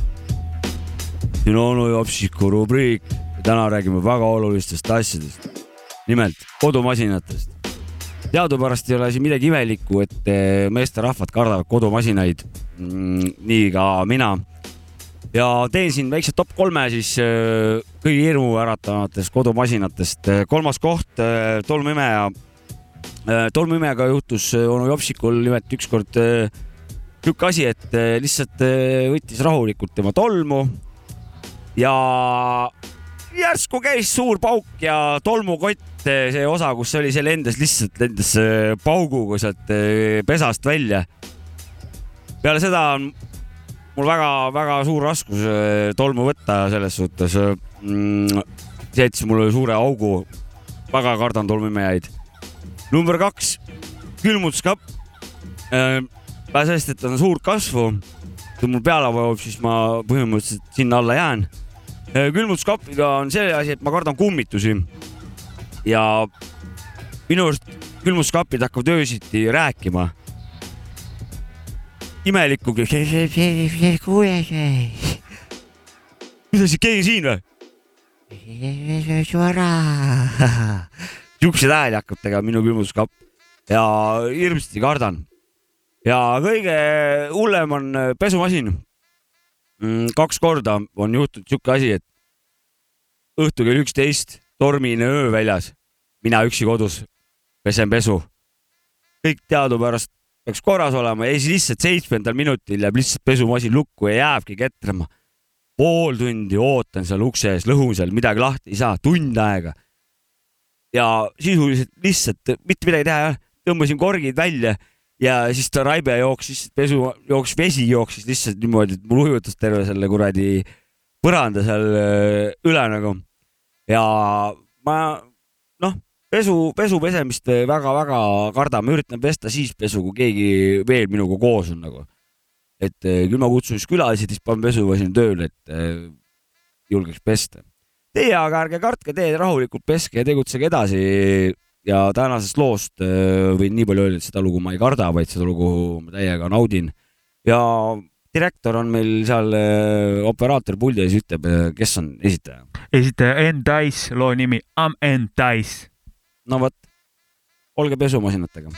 S2: siin on onu Jopsiku rubriik täna räägime väga olulistest asjadest. nimelt kodumasinatest. teadupärast ei ole siin midagi imelikku, et meesterahvad kardavad kodumasinaid. nii ka mina. Ja teen siin väikse top kolme siis eh, kõige hirmuäratavatest kodumasinatest. kolmas koht, tolmuimeja. tolmuimejega juhtus eh, onu Jopsikul nimelt ükskord sihuke asi, et lihtsalt võttis rahulikult tema tolmu ja järsku käis suur pauk ja tolmukott, see osa, kus oli, see lendas lihtsalt, lendas pauguga sealt pesast välja. peale seda on mul väga-väga suur raskus eh, tolmu võtta selles suhtes mm,. see jättis mulle suure augu. väga kardan tolmuimejaid. number kaks, külmutuskapp. vähe sellest, et on suurt kasvu, kui mul peale vajub, siis ma põhimõtteliselt sinna alla jään. külmutuskapiga on see asi, et ma kardan kummitusi. ja minu arust külmutuskapid hakkavad öösiti rääkima. imelikku. mis asi, keegi siin või? siuksed hääli hakkab tegema minu külmutuskapp ja hirmsasti kardan. ja kõige hullem on äh, pesumasin. kaks korda on juhtunud siuke asi, et õhtul kell üksteist, tormine öö väljas, mina üksi kodus pesen pesu. kõik teadupärast peaks korras olema ja siis lihtsalt seitsmendal minutil jääb lihtsalt pesumasin lukku ja jääbki ketrama. pool tundi ootan seal ukse ees, lõhun seal, midagi lahti ei saa, tund aega. ja sisuliselt lihtsalt mitte midagi teha ei ole, tõmbasin korgid välja ja siis ta raibe jooksis, pesu jooksis, vesi jooksis lihtsalt niimoodi, et mul ujutas terve selle kuradi põranda seal äh, üle nagu. ja ma noh, pesu, pesu pesemist väga-väga kardan, ma üritan pesta siis pesu, kui keegi veel minuga koos on nagu. et äh, küll ma kutsun siis külalised, siis panen pesumasina tööle, et äh, julgeks pesta. Teie aga ärge kartke, teie rahulikult peske ja tegutsege edasi ja tänasest loost äh, võin nii palju öelda, et seda lugu ma ei karda, vaid seda lugu ma täiega naudin. ja direktor on meil seal operaator puldi ees, ütleb, kes on esitaja.
S3: esitaja N-Dice, loo nimi I m N-Dice.
S2: No vot, olge pesumasinatega.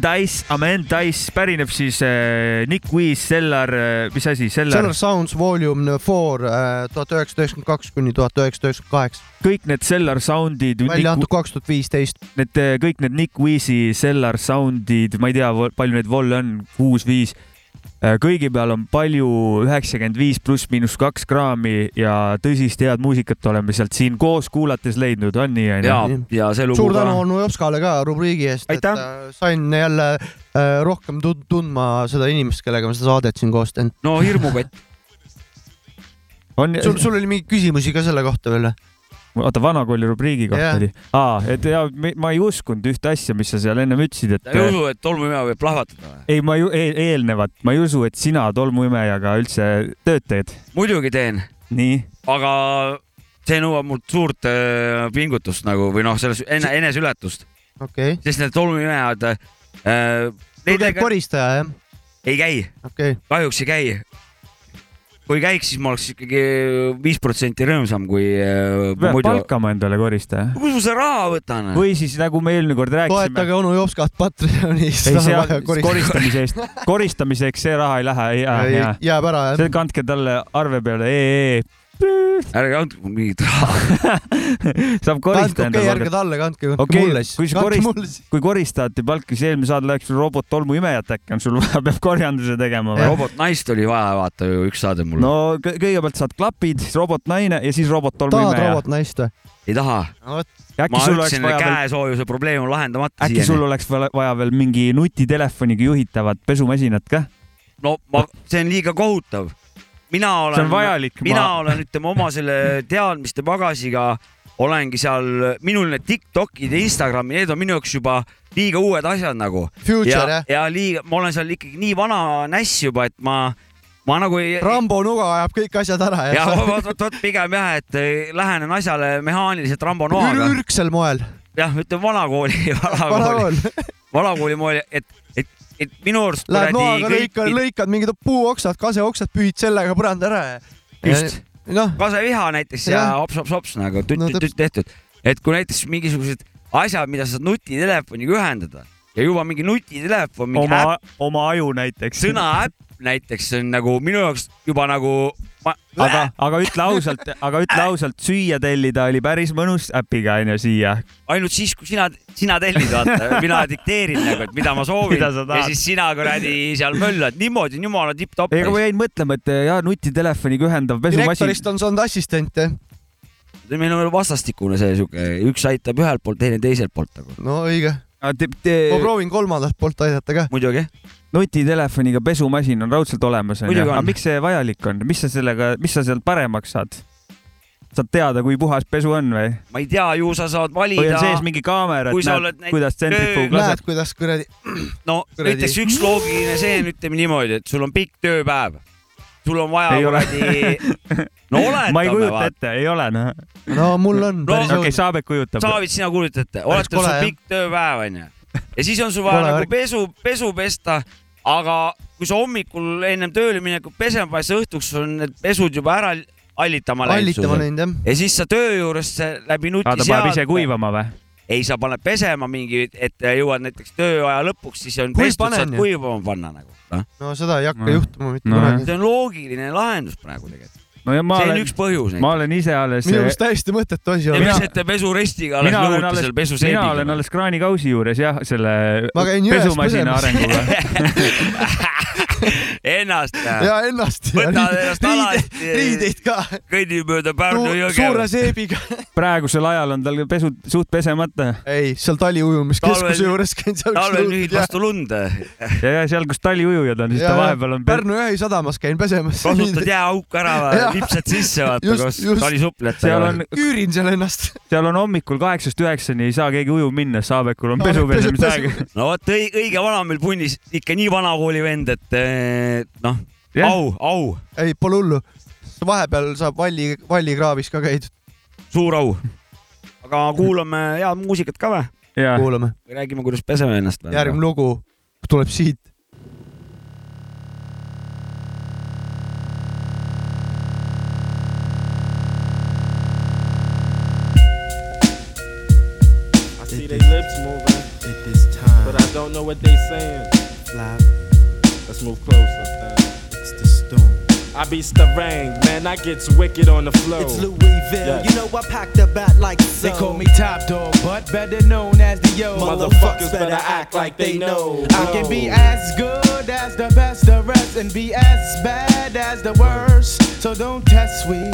S3: Rubriik Endice, aga Endice pärineb siis äh, Nick Wheeze, Sellar, mis asi, Sellar
S1: Solar, Sounds Volume Four äh, tuhat üheksasada üheksakümmend kaks kuni tuhat üheksasada üheksakümmend kaheksa,
S3: kõik need Sellar sound'id,
S1: välja antud kaks tuhat viisteist.
S3: need äh, kõik need Nick Wheeze'i Sellar sound'id, ma ei tea, palju neid volle on, kuus-viis. Kõigi peal on palju üheksakümmend viis pluss miinus kaks kraami ja tõsist head muusikat oleme sealt siin koos kuulates leidnud, on nii onju?
S2: ja, ja see lugu
S1: suur
S2: ka
S1: tänu onu Jopskale ka rubriigi eest, et äh, sain jälle äh, rohkem tund- tundma seda inimest, kellega ma seda saadet siin koos teen.
S2: no hirmukott.
S3: on,
S1: sul, sul oli mingeid küsimusi ka selle kohta veel?
S3: oota, vanakooli rubriigi kohta oli. aa, et ja ma ei uskunud ühte asja, mis sa seal ennem ütlesid, et
S2: ei usu, et tolmuimeja võib plahvatada või?
S3: ei, ma ju e eelnevat, ma ei usu, et sina tolmuimejaga üldse tööd teed.
S2: muidugi teen,
S3: nii,
S2: aga see nõuab mult suurt äh, pingutust nagu või noh, selles ene, eneseületust,
S1: okei okay.,
S2: sest need tolmuimejad äh,.
S1: sul käib koristaja jah?
S2: ei käi,
S1: okei okay.,
S2: kahjuks ei käi. Kui käiks, siis ma oleks ikkagi viis protsenti rõõmsam kui äh,
S3: pead
S2: muidu.
S3: palkama endale koristaja.
S2: kus ma selle raha võtan?
S3: või siis nagu me eelmine kord rääkisime.
S1: toetage onu Jopskat Patreonis.
S3: ei, see koristamise eest, koristamiseks see raha ei lähe, ei jää, ei jää.
S1: jääb ära jah
S3: see. kandke talle arve peale EE.
S2: Ärge andke mingit raha.
S3: saab koristada
S1: okei, ärge talle kandke, kandke
S3: okei
S1: mulle, siis.
S3: kui sa korist-, kui koristajat ei palka, siis eelmine saade läks sul robot tolmuimejat äkki on sul vaja, peab korjanduse tegema või?
S2: robot naist oli vaja vaata ju üks saade mul
S3: no kõ- kõigepealt saad klapid, siis robot naine ja siis robot
S1: tahad
S3: tolmuimeja.
S1: robot naist või?
S2: ei taha.
S3: äkki
S2: ma
S3: sul oleks
S2: ütlesin,
S3: vaja
S2: et
S3: veel,
S2: käesoojuse probleem on lahendamata
S3: äkki sul oleks vaja- vaja veel mingi nutitelefoniga juhitavat pesumasinat ka?
S2: no ma, see on liiga kohutav. Mina olen, mina
S3: ma-
S2: olen, ütleme oma selle teadmiste pagasiga olengi seal, minul need Tiktokid ja Instagrami, need on minu jaoks juba liiga uued asjad nagu.
S1: Future,
S2: ja
S1: jah?,
S2: ja liiga, ma olen seal ikkagi nii vana näss juba, et ma, ma nagu ei.
S1: Rambo nuga ajab kõik asjad ära
S2: ja vot, vot, vot pigem jah, et eh, lähenen asjale mehaaniliselt Rambo noaga.
S1: ürgsel moel.
S2: jah, ütleme vanakooli, vanakooli,
S1: vanakool.
S2: vanakooli moel, et, et, minu arust
S1: Lähed noaga, lõikad, lõikad mingid puuoksad, kaseoksad, püüd sellega põranda ära ja.
S2: Just.
S1: noh,
S2: kaseviha näiteks ja hops-hops-hops nagu
S1: No
S2: tütt-tütt tehtud, et kui näiteks mingisugused asjad, mida sa saad nutitelefoniga ühendada ja juba mingi nutitelefon, mingi
S3: oma
S2: äpp,
S3: oma aju näiteks.
S2: sõna äpp näiteks on nagu minu jaoks juba nagu ma,
S3: aga, aga ütle ausalt, aga ütle ausalt, süüa tellida oli päris mõnus äpiga onju siia.
S2: ainult siis, kui sina, sina tellid, vaata, mina dikteerin nagu, et mida ma soovin
S3: Mida
S2: ja siis sina kuradi seal möllad niimoodi, jumala tipp-topp.
S3: ei, aga ma jäin mõtlema, et ja nutitelefoniga ühendav pesumasin.
S1: direktorist on saanud assistent jah.
S2: meil on vastastikune see siuke, üks aitab ühelt poolt, teine teiselt poolt nagu.
S1: no õige.
S3: ma
S1: ma proovin kolmandalt poolt aidata ka.
S2: muidugi.
S3: Nutitelefoniga pesumasin on raudselt olemas onju,
S2: on.
S3: aga miks see vajalik on, mis sa sellega, mis sa sealt paremaks saad? saad teada, kui puhas pesu on või?
S2: ma ei tea, ju sa saad valida.
S3: või on sees mingi kaamera, et näed kuidas tsentrifuug laseb
S1: näed,? kuidas kuradi.
S2: no
S1: Kuradi.
S2: näiteks üks loogiline see on, ütleme niimoodi, et sul on pikk tööpäev. sul on vaja
S3: Ei ole.
S2: kuradi, no oletame.
S3: ma ei kujuta ette, ei ole noh.
S1: no mul on
S3: okei. Saabek kujutab.
S2: Saavit, sina kujutad ette, oletame, sul
S1: jah.
S2: pikk tööpäev onju. Ja siis on sul vaja
S1: Kole
S2: nagu
S1: värk.
S2: pesu, pesu pesta, aga kui sa hommikul ennem tööle minekut pesema paned, sa õhtuks on need pesud juba ära hallitama läinud
S1: hallitama läinud jah.
S2: ja siis sa töö juures läbi
S3: aa, ta paneb ise
S2: nutiseadme,
S3: kuivama või?
S2: ei, sa paned pesema mingi, et jõuad näiteks tööaja lõpuks, siis on
S1: Kuiv
S2: pestud, saad kuivama panna nagu.
S1: no seda ei hakka
S3: No.
S1: juhtuma mitte
S3: No
S1: kunagi.
S2: see on loogiline lahendus praegu tegelikult.
S3: No ja ma
S2: see on
S3: olen
S2: üks, põhjus.
S3: ma olen ise alles.
S1: minu arust täiesti mõttetu asi
S2: Te
S1: on.
S2: pesete pesurestiga alles
S3: mina alles
S2: seal,
S3: mina
S2: pesuseediga
S3: olen. alles kraanikausi juures jah, selle pesumasina arenguga.
S2: Ennast.
S1: ja ennast.
S2: Võtad ennast alati.
S1: riideid ka.
S2: kõnni mööda Pärnu jõge.
S1: suure seebiga.
S3: praegusel ajal on tal pesu suht pesemata
S1: ei, seal taliujumiskeskuse
S2: Talvel-
S1: juures käin seal.
S2: talvel nühid vastu lund.
S3: ja, ja seal, kus taliujujad on, siis ta vahepeal on.
S1: Pärnu Jõe sadamas käin pesemas.
S2: kasutad jääauku ära, lipsad sisse, vaata koos
S1: just.
S2: talisuplejatega.
S3: seal on,
S1: küürin seal ennast.
S3: seal on hommikul kaheksast üheksani ei saa keegi ujuma minna, Saabekul on pesu
S1: pesu-
S3: pesemisaeg.
S2: no vot, õige vana meil punnis, ikka nii vanakooli vend, et eh, noh,
S3: Jah.
S2: au, au,
S1: ei, pole hullu. vahepeal saab valli, vallikraavis ka käidud.
S2: suur au. aga kuulame head muusikat ka või?
S1: kuulame.
S2: või räägime, kuidas peseme ennast või?
S1: järgmine lugu tuleb siit.
S21: see they lips moving.
S22: It is time.
S21: But I don't know what they saying.
S22: Flap.
S21: Let's move closer. man.
S22: It's the storm.
S21: I be starang, man. I gets wicked on the flow.
S22: It's Louisville. You know I packed the bat like so. They call me top dog, but better known as the yo.
S21: Motherfuckers better act like they know.
S22: I can be as good as the best the rest and be as bad as the worst. So don't test we.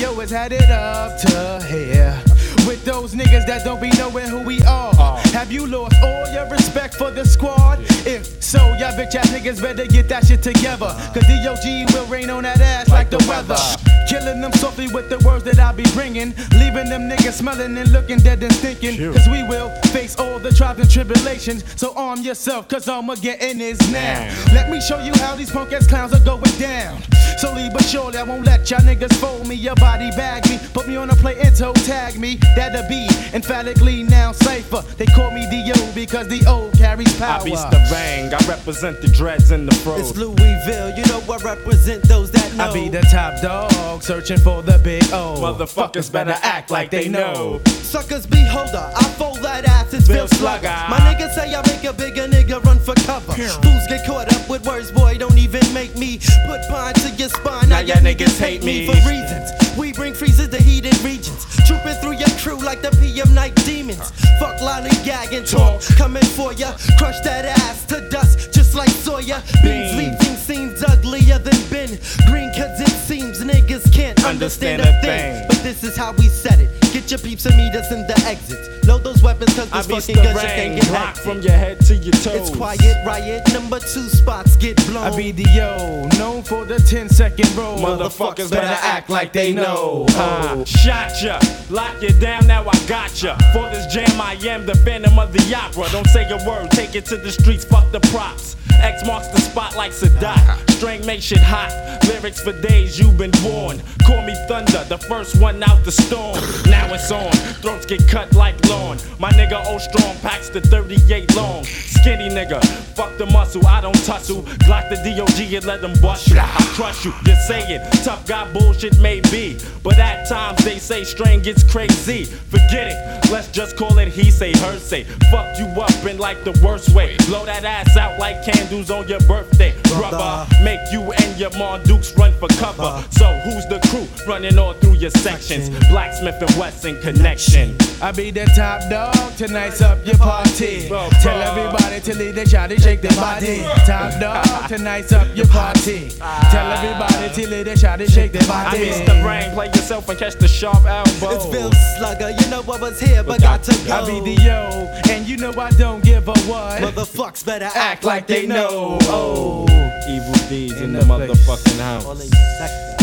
S22: Yo has had it up to here. With those niggas that don't be knowing who we are. Uh. Have you lost all your respect for the squad? If so, y'all bitch ass niggas better get that shit together. Cause DOG will rain on that ass like the weather. Killing them softly with the words that I be bringing. Leaving them niggas smelling and looking dead and stinking. Cause we will face all the trials and tribulations. So arm yourself, cause I'ma get in this now. Let me show you how these punk ass clowns are going down. Slowly but surely, I won't let y'all niggas fold me. Your body bag me, put me on a plate and toe tag me. That'll be emphatically now safer. They call me D.O. because the O carries power.
S21: I be starang. I represent the dreads and the froze.
S22: It's Louisville, you know I represent those that know. I be the top dog, searching for the big O.
S21: Motherfuckers better act like they know.
S22: Suckers beholder, I fold that ass, it's Bill Slugger. My niggas say I make a bigger nigga run for cover. Fools get caught up with words, boy, don't even make me put pine to your spine.
S21: Now y'all niggas hate me.
S22: for reasons. We bring freezes to heated regions, trooping through your crew like the PM night demons. Fuck lollygag and talk, coming for ya. Crush that ass to dust, just like Sawyer. Beans leaving seems uglier than Ben Green, cause it seems niggas can't understand a thing. But this is how we set it. Get your peeps and meet us in the exits. Load those weapons, cause this
S21: be
S22: fucking gun shit
S21: starang.
S22: can get
S21: Rock
S22: hectic.
S21: from your head to your toes.
S22: It's quiet riot, number two spots get blown. I be the yo, known for the 10 second roll.
S21: Motherfuckers better act like they know. Uh, shot ya, lock you down, now I got ya. For this jam, I am the phantom of the opera. Don't say a word, take it to the streets, fuck the props. X marks the spot like Sadat. String make shit hot. Lyrics for days you've been born. Call me Thunder, the first one out the storm. Now it's on. Throats get cut like lawn. My nigga O strong packs the 38 long. Skinny nigga, fuck the muscle, I don't tussle. Glock the DOG and let them bust you. I crush you, you say it. Tough guy bullshit may be. But at times they say strain gets crazy. Forget it, let's just call it he say, her say. Fuck you up in like the worst way. Blow that ass out like candles on your birthday. Rubber, make you and your Mardukes run for cover. So who's the crew running all through your sections? Blacksmith and Wesson connection.
S22: I be the top dog, tonight's up your party. Tell everybody to leave the shot and shake their body. Top dog, tonight's up your party. Tell everybody to leave the shot and shake their body.
S21: I miss the brain, play yourself and catch the sharp elbow.
S22: It's Bill Slugger, you know I was here, but got to go. I be the yo, and you know I don't give a what. Motherfucks better act like they know. Oh,
S21: evil deeds in the motherfucking house.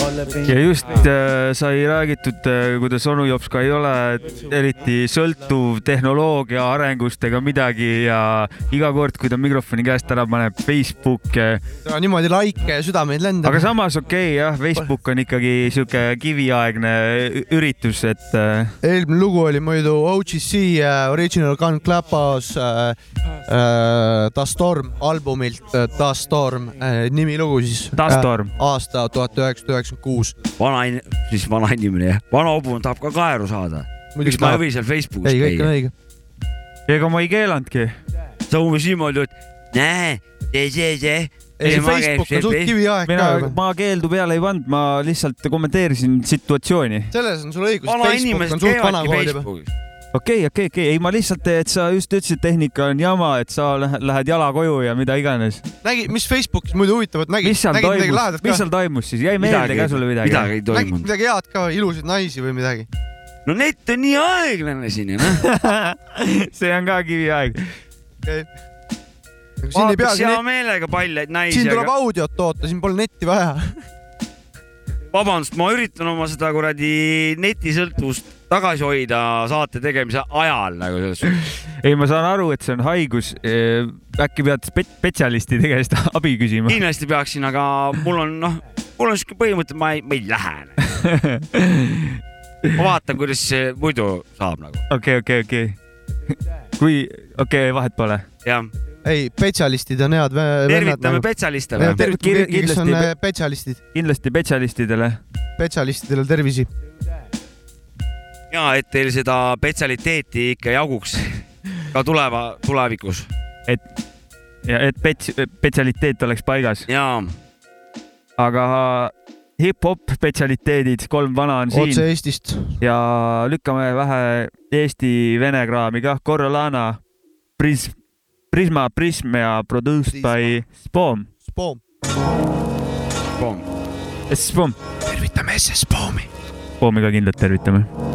S3: Ja just äh, sai räägitud, kuidas onu Jops ka ei ole eriti sõltuv tehnoloogia arengust ega midagi ja iga kord, kui ta mikrofoni käest ära paneb, Facebook.
S1: Ja niimoodi laike ja südameid lendab.
S3: aga samas okei okay, jah, Facebook on ikkagi sihuke kiviaegne üritus, et äh,
S1: eelmine lugu oli muidu OGC äh, Original Gun Clapas äh, äh, Da Storm albumilt äh, Da Storm äh, nimilugu siis.
S3: Da Storm.
S1: aasta tuhat üheksasada üheksakümmend kuus.
S2: vana in-, siis vana inimene jah, vana hobune tahab ka kaeru saada.
S1: Muidugi
S2: miks ma ei või seal Facebookis
S1: ei, kõik on
S2: käia?
S1: õige.
S3: ega ma ei keelanudki.
S2: sa umbes niimoodi, et näe, see, see, see.
S1: ei, see Facebook on suht kiviaeg ka,.
S3: ma keeldu peale ei pannud, ma lihtsalt kommenteerisin situatsiooni.
S1: selles on sul õigus,
S2: vana
S1: Facebook
S2: inimesed
S1: on suht
S2: käivadki
S1: vanakool juba.
S3: Okei, okei, okei, ei ma lihtsalt, et sa just ütlesid, tehnika on jama, et sa lähed, jala koju ja mida iganes.
S1: nägi, mis Facebookis muidu huvitavat nägid?
S3: mis seal
S1: nägid midagi
S3: toimus mis seal toimus siis, jäi meelde ka sulle midagi?
S2: midagi ei toimunud.
S1: midagi head ka, ilusaid naisi või midagi?
S2: no net on nii aeglane siin ja noh.
S3: see on ka kiviaeg.
S1: ei
S2: vaataks hea
S1: peagi,
S2: meelega paljaid naisi,
S1: siin tuleb
S2: aga
S1: audiot toota, siin pole netti vaja.
S2: vabandust, ma üritan oma seda kuradi netisõltuvust tagasi hoida saate tegemise ajal nagu selles suhtes.
S3: ei, ma saan aru, et see on haigus. äkki pead spe- spetsialistide käest abi küsima?
S2: kindlasti peaksin, aga mul on noh, mul on siuke põhimõte, ma ei, ma ei lähe. ma vaatan, kuidas see muidu saab nagu.
S3: okei, okei, okei. kui, okei okay,, vahet pole.
S2: jah,
S1: ei, spetsialistid on head
S2: tervitame
S1: nagu.
S2: spetsialiste või?
S1: tervitame
S3: Kir-
S1: kõiki, kes on
S3: kindlasti-
S1: äh, spetsialistid,
S3: kindlasti spetsialistidele.
S1: spetsialistidele tervisi.
S2: Ja et teil seda spetsialiteeti ikka jaguks ka tuleva, tulevikus.
S3: et ja et pets-, spetsialiteet oleks paigas.
S2: jaa.
S3: aga hip-hop spetsialiteedid, kolm vana on siin.
S1: otse Eestist.
S3: ja lükkame vähe Eesti-vene kraami kah, Corolana, Pris-, Prisma, Prism ja produced by Spom.
S1: Spom.
S2: Spom.
S3: Spom.
S1: tervitame SS Spomi.
S3: Spomi ka kindlalt tervitame.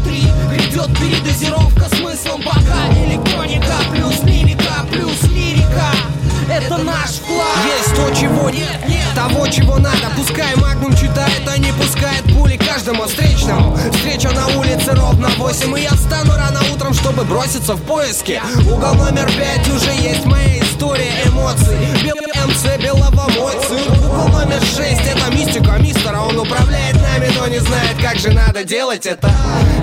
S23: Это наш вклад
S8: Есть то, чего нет, того, чего надо. Пускай Магнум читает, а не пускает пули каждому встречному. Встреча на улице ровно 8 И я встану рано утром, чтобы броситься в поиски. Угол номер пять уже есть моя история эмоций. Белый МЦ белого мой сын Угол номер шесть это мистика мистера. Он управляет нами, но не знает, как же надо делать это.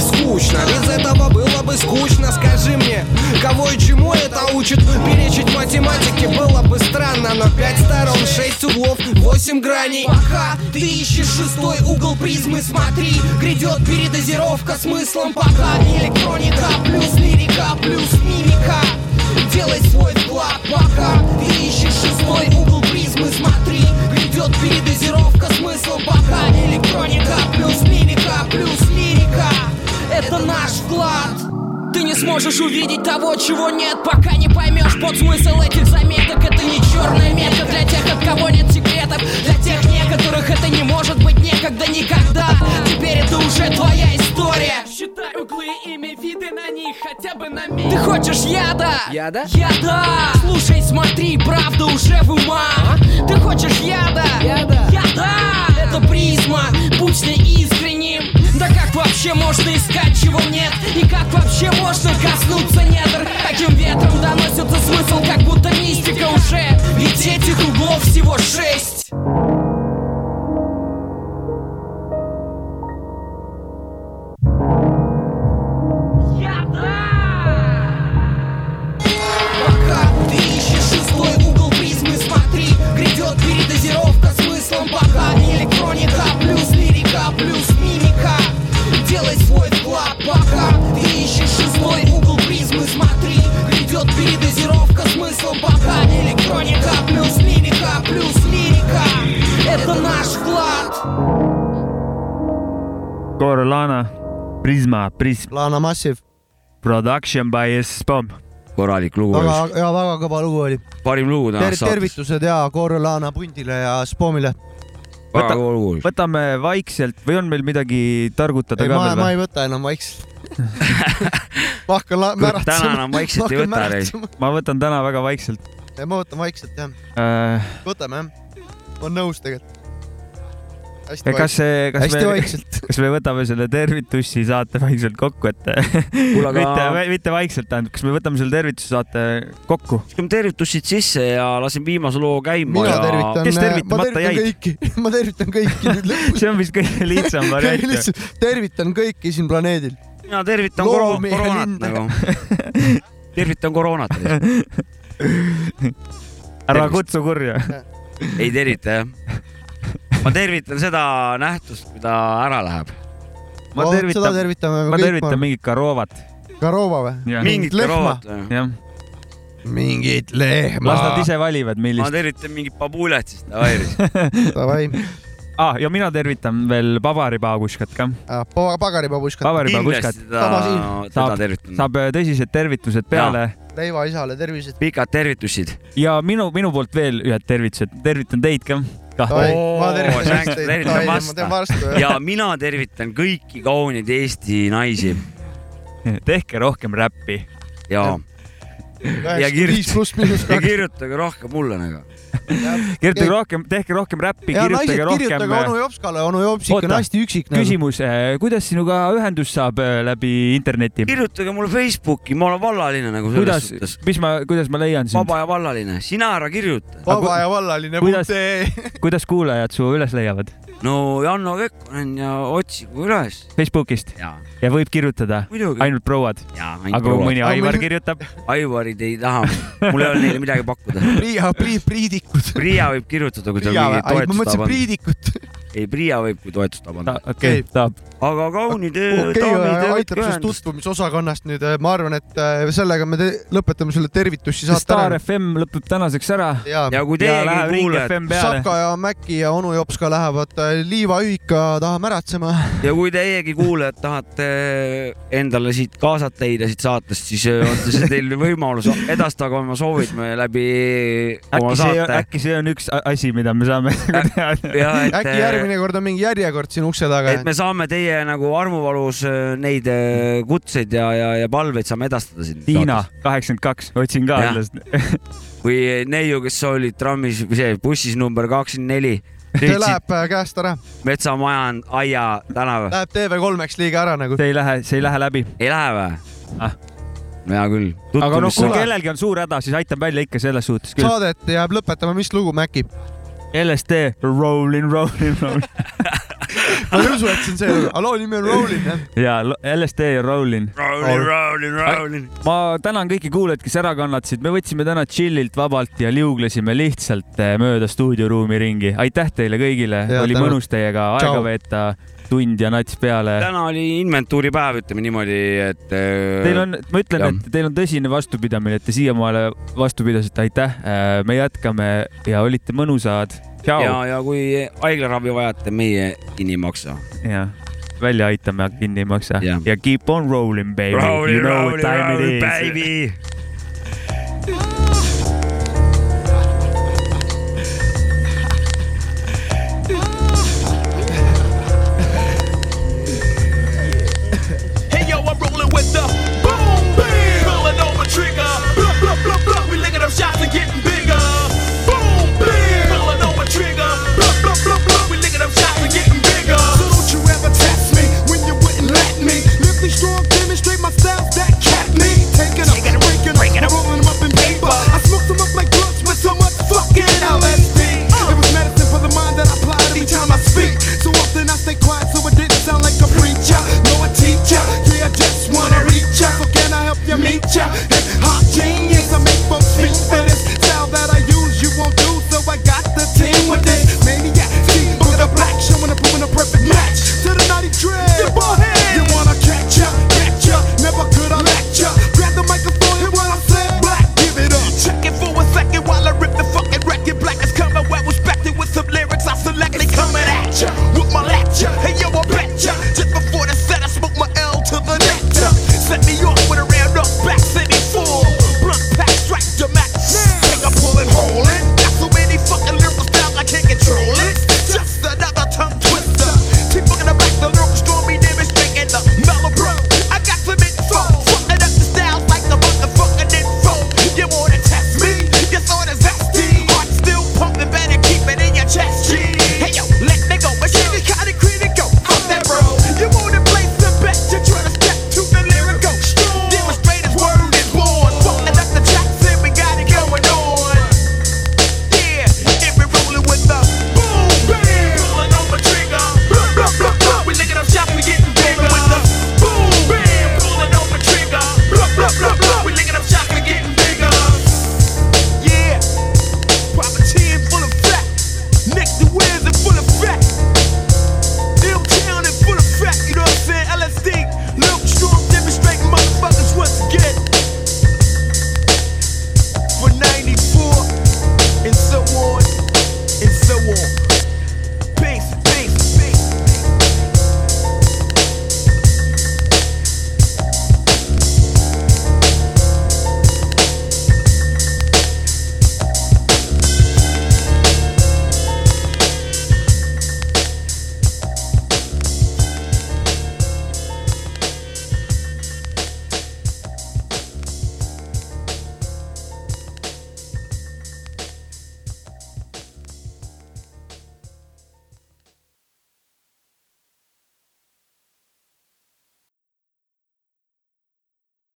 S8: Скучно, без этого было бы скучно. Скажи мне, кого и чему это учит? Перечить математике было бы странно Но пять сторон, шесть углов, восемь граней.
S23: Пока ты ищешь шестой угол призмы, смотри Грядет передозировка смыслом пока Электроника плюс лирика плюс
S8: яда?
S23: Яда?
S8: Слушай, смотри, правда уже в ума Ты хочешь яда?
S23: Яда?
S8: Яда! Это призма, будь ней искренним Да как вообще можно искать, чего нет? И как вообще можно коснуться недр? Таким ветром доносится смысл, как будто мистика уже Ведь этих углов всего шесть
S3: Prism.
S1: Lana Massive.
S3: Production by Spom.
S2: korralik lugu.
S1: väga, ja väga kõva lugu oli.
S2: parim lugu
S1: Ter
S2: tänasest saates.
S1: tervitused ja Corolana pundile ja Spomile.
S2: väga kõva lugu oli.
S3: võtame vaikselt või on meil midagi targutada
S1: ei,
S3: ka
S1: ma,
S3: veel
S1: ma ei võta enam vaikselt. ma hakkan märatsema.
S2: täna enam vaikselt ei võta, Reis.
S3: ma võtan täna väga vaikselt
S1: ma võtan vaikselt jah,
S3: äh,.
S1: võtame jah. olen nõus tegelikult. Hästi
S3: kas see, kas
S1: hästi
S3: me
S1: vaikselt.
S3: kas me võtame selle tervitussi saate vaikselt kokku, et
S2: Kuule, aga-
S3: mitte, mitte vaikselt tähendab, kas me võtame selle tervituse saate kokku?
S2: viskame tervitused sisse ja lasen viimase loo käima
S1: mina
S2: ja
S1: tervitan,
S3: kes
S1: ma
S3: tervitamata
S1: tervitan
S3: jäid?
S1: kõiki, ma tervitan kõiki nüüd lõpus.
S3: see on vist kõige lihtsam variant.
S1: tervitan kõiki siin planeedil.
S2: mina tervitan
S1: Loomi
S2: koroonat nagu. tervitan koroonat.
S3: ära kutsu kurja.
S2: ei tervita jah. Ma tervitan seda nähtust, kui ta ära läheb.
S3: ma
S1: Vot,
S3: tervitan
S1: seda, tervitame
S3: ma tervitan
S1: ma-
S3: mingit Karovat.
S1: Karova või?
S2: mingit
S1: lehma.
S2: koroonat.
S3: jah,
S1: mingit lehma.
S3: las nad ise valivad,
S2: ma
S3: millist.
S2: tervitan mingit babulet siis davai siis.
S1: Davai,
S3: ah,. ja mina tervitan veel pabaripaaguskat ka.
S1: pagaripabuškat.
S3: pabaripaaguskat
S2: kindlasti teda, teda
S3: saab,
S2: tervitan.
S3: saab äh, tõsised tervitused peale
S1: leiva isale tervised.
S2: pikad tervitused.
S3: ja minu, minu poolt veel ühed tervitused, tervitan teid ka.
S2: Ja mina tervitan kõiki kauneid Eesti naisi.
S3: tehke rohkem räppi.
S2: ja, ja kirjutage, rohkem mulle nagu.
S3: kirjutage rohkem, tehke rohkem räppi, kirjutage rohkem.
S1: kirjutage onu Jopskale, onu Jopsik on hästi üksik
S3: küsimus, kuidas sinuga ühendust saab äh, läbi interneti?
S2: kirjutage mulle Facebooki, ma olen vallaline nagu selles
S3: kuidas
S2: suhtes.,
S3: mis ma, kuidas ma leian sind?
S2: vaba ja vallaline, sina ära kirjuta.
S1: vaba ja vallaline
S3: kuidas
S1: punkt ee.
S3: kuidas kuulajad su üles leiavad?
S2: No Janno Kekkonen ja otsigu üles.
S4: Facebookist
S2: ja,
S4: ja võib kirjutada ainult prouad.
S2: ja
S4: aga kui mõni Aivar kirjutab,
S2: Aivarid ei taha, mul ei ole neile midagi pakkuda.
S1: Priia, priidikud.
S2: Priia võib kirjutada, kui
S1: Priia,
S2: mingit
S1: ma
S2: toetust
S1: mõtlesin
S2: tahab anda.
S1: priidikut.
S2: ei, Priia võib, kui toetust tahab anda.
S4: okei, tahab.
S2: aga kaunid
S1: okei,
S2: daamid,
S1: aitab sellest tutvumisosakonnast nüüd, ma arvan, et äh, sellega me lõpetame selle tervitusi saate
S4: Star
S1: ära.
S4: FM lõpeb tänaseks ära.
S1: ja,
S2: ja kui teiegi
S4: läheb Ring
S2: kuulete,
S4: FM peale.
S1: Sapka ja Mäkki ja onu Jops ka lähevad äh, liivaühika taha märatsema.
S2: ja kui teiegi kuulajad tahate endale siit kaasata leida siit saatest, siis äh, on see teil võimalus, edastage oma soovid me läbi oma
S4: äkki see,
S2: saate.
S4: äkki see on üks asi, mida me saame teha.
S1: äkki järgmine kord on mingi järjekord siin ukse taga
S2: et. me saame teie nagu armuvalus äh, neid äh, kutseid ja, ja, ja palveid saame edastada siin.
S4: Tiina, kaheksakümmend kaks, otsin ka
S2: Jah.
S4: sellest.
S2: või neiu, kes olid trammis, või see bussis number kakskümmend neli.
S1: see läheb äh, käest ära,
S2: metsamaja on Aia tänav.
S1: läheb TV3-eks liiga ära nagu.
S4: see ei lähe, see ei lähe läbi.
S2: ei lähe või
S4: ah.?
S2: hea küll.
S4: aga noh, kui kellelgi on suur häda, siis aitab välja ikka selles suhtes küll.
S1: saadet jääb lõpetama, mis lugu, Mäkki?
S4: LSD, Rolling, Rolling, Rolling.
S1: ma ei usu, et see on see loo nimi on Rollin jah.
S4: ja LSD ja Rolling.
S2: Rolling, rolling, rolling.
S4: ma tänan kõiki kuulajaid, kes ära kannatasid, me võtsime täna chill'ilt vabalt ja liuglesime lihtsalt eh, mööda stuudioruumi ringi. aitäh teile kõigile, oli
S1: tänud.
S4: mõnus teiega aega veeta, tund ja nats peale.
S2: täna oli inventuuripäev, ütleme niimoodi, et.
S4: Teil on, ma ütlen,
S2: jah.
S4: et teil on tõsine vastupidamine, et te siiamaale vastu pidasite, aitäh. me jätkame ja olite mõnusad.
S2: ja ja kui haiglaravi vajate, meie kinni ei maksa.
S4: ja välja aitame, kinni ei maksa
S2: Jah.
S4: ja keep on rolling, baby. You know
S2: rolling,
S4: what time
S2: rolling,
S4: it is.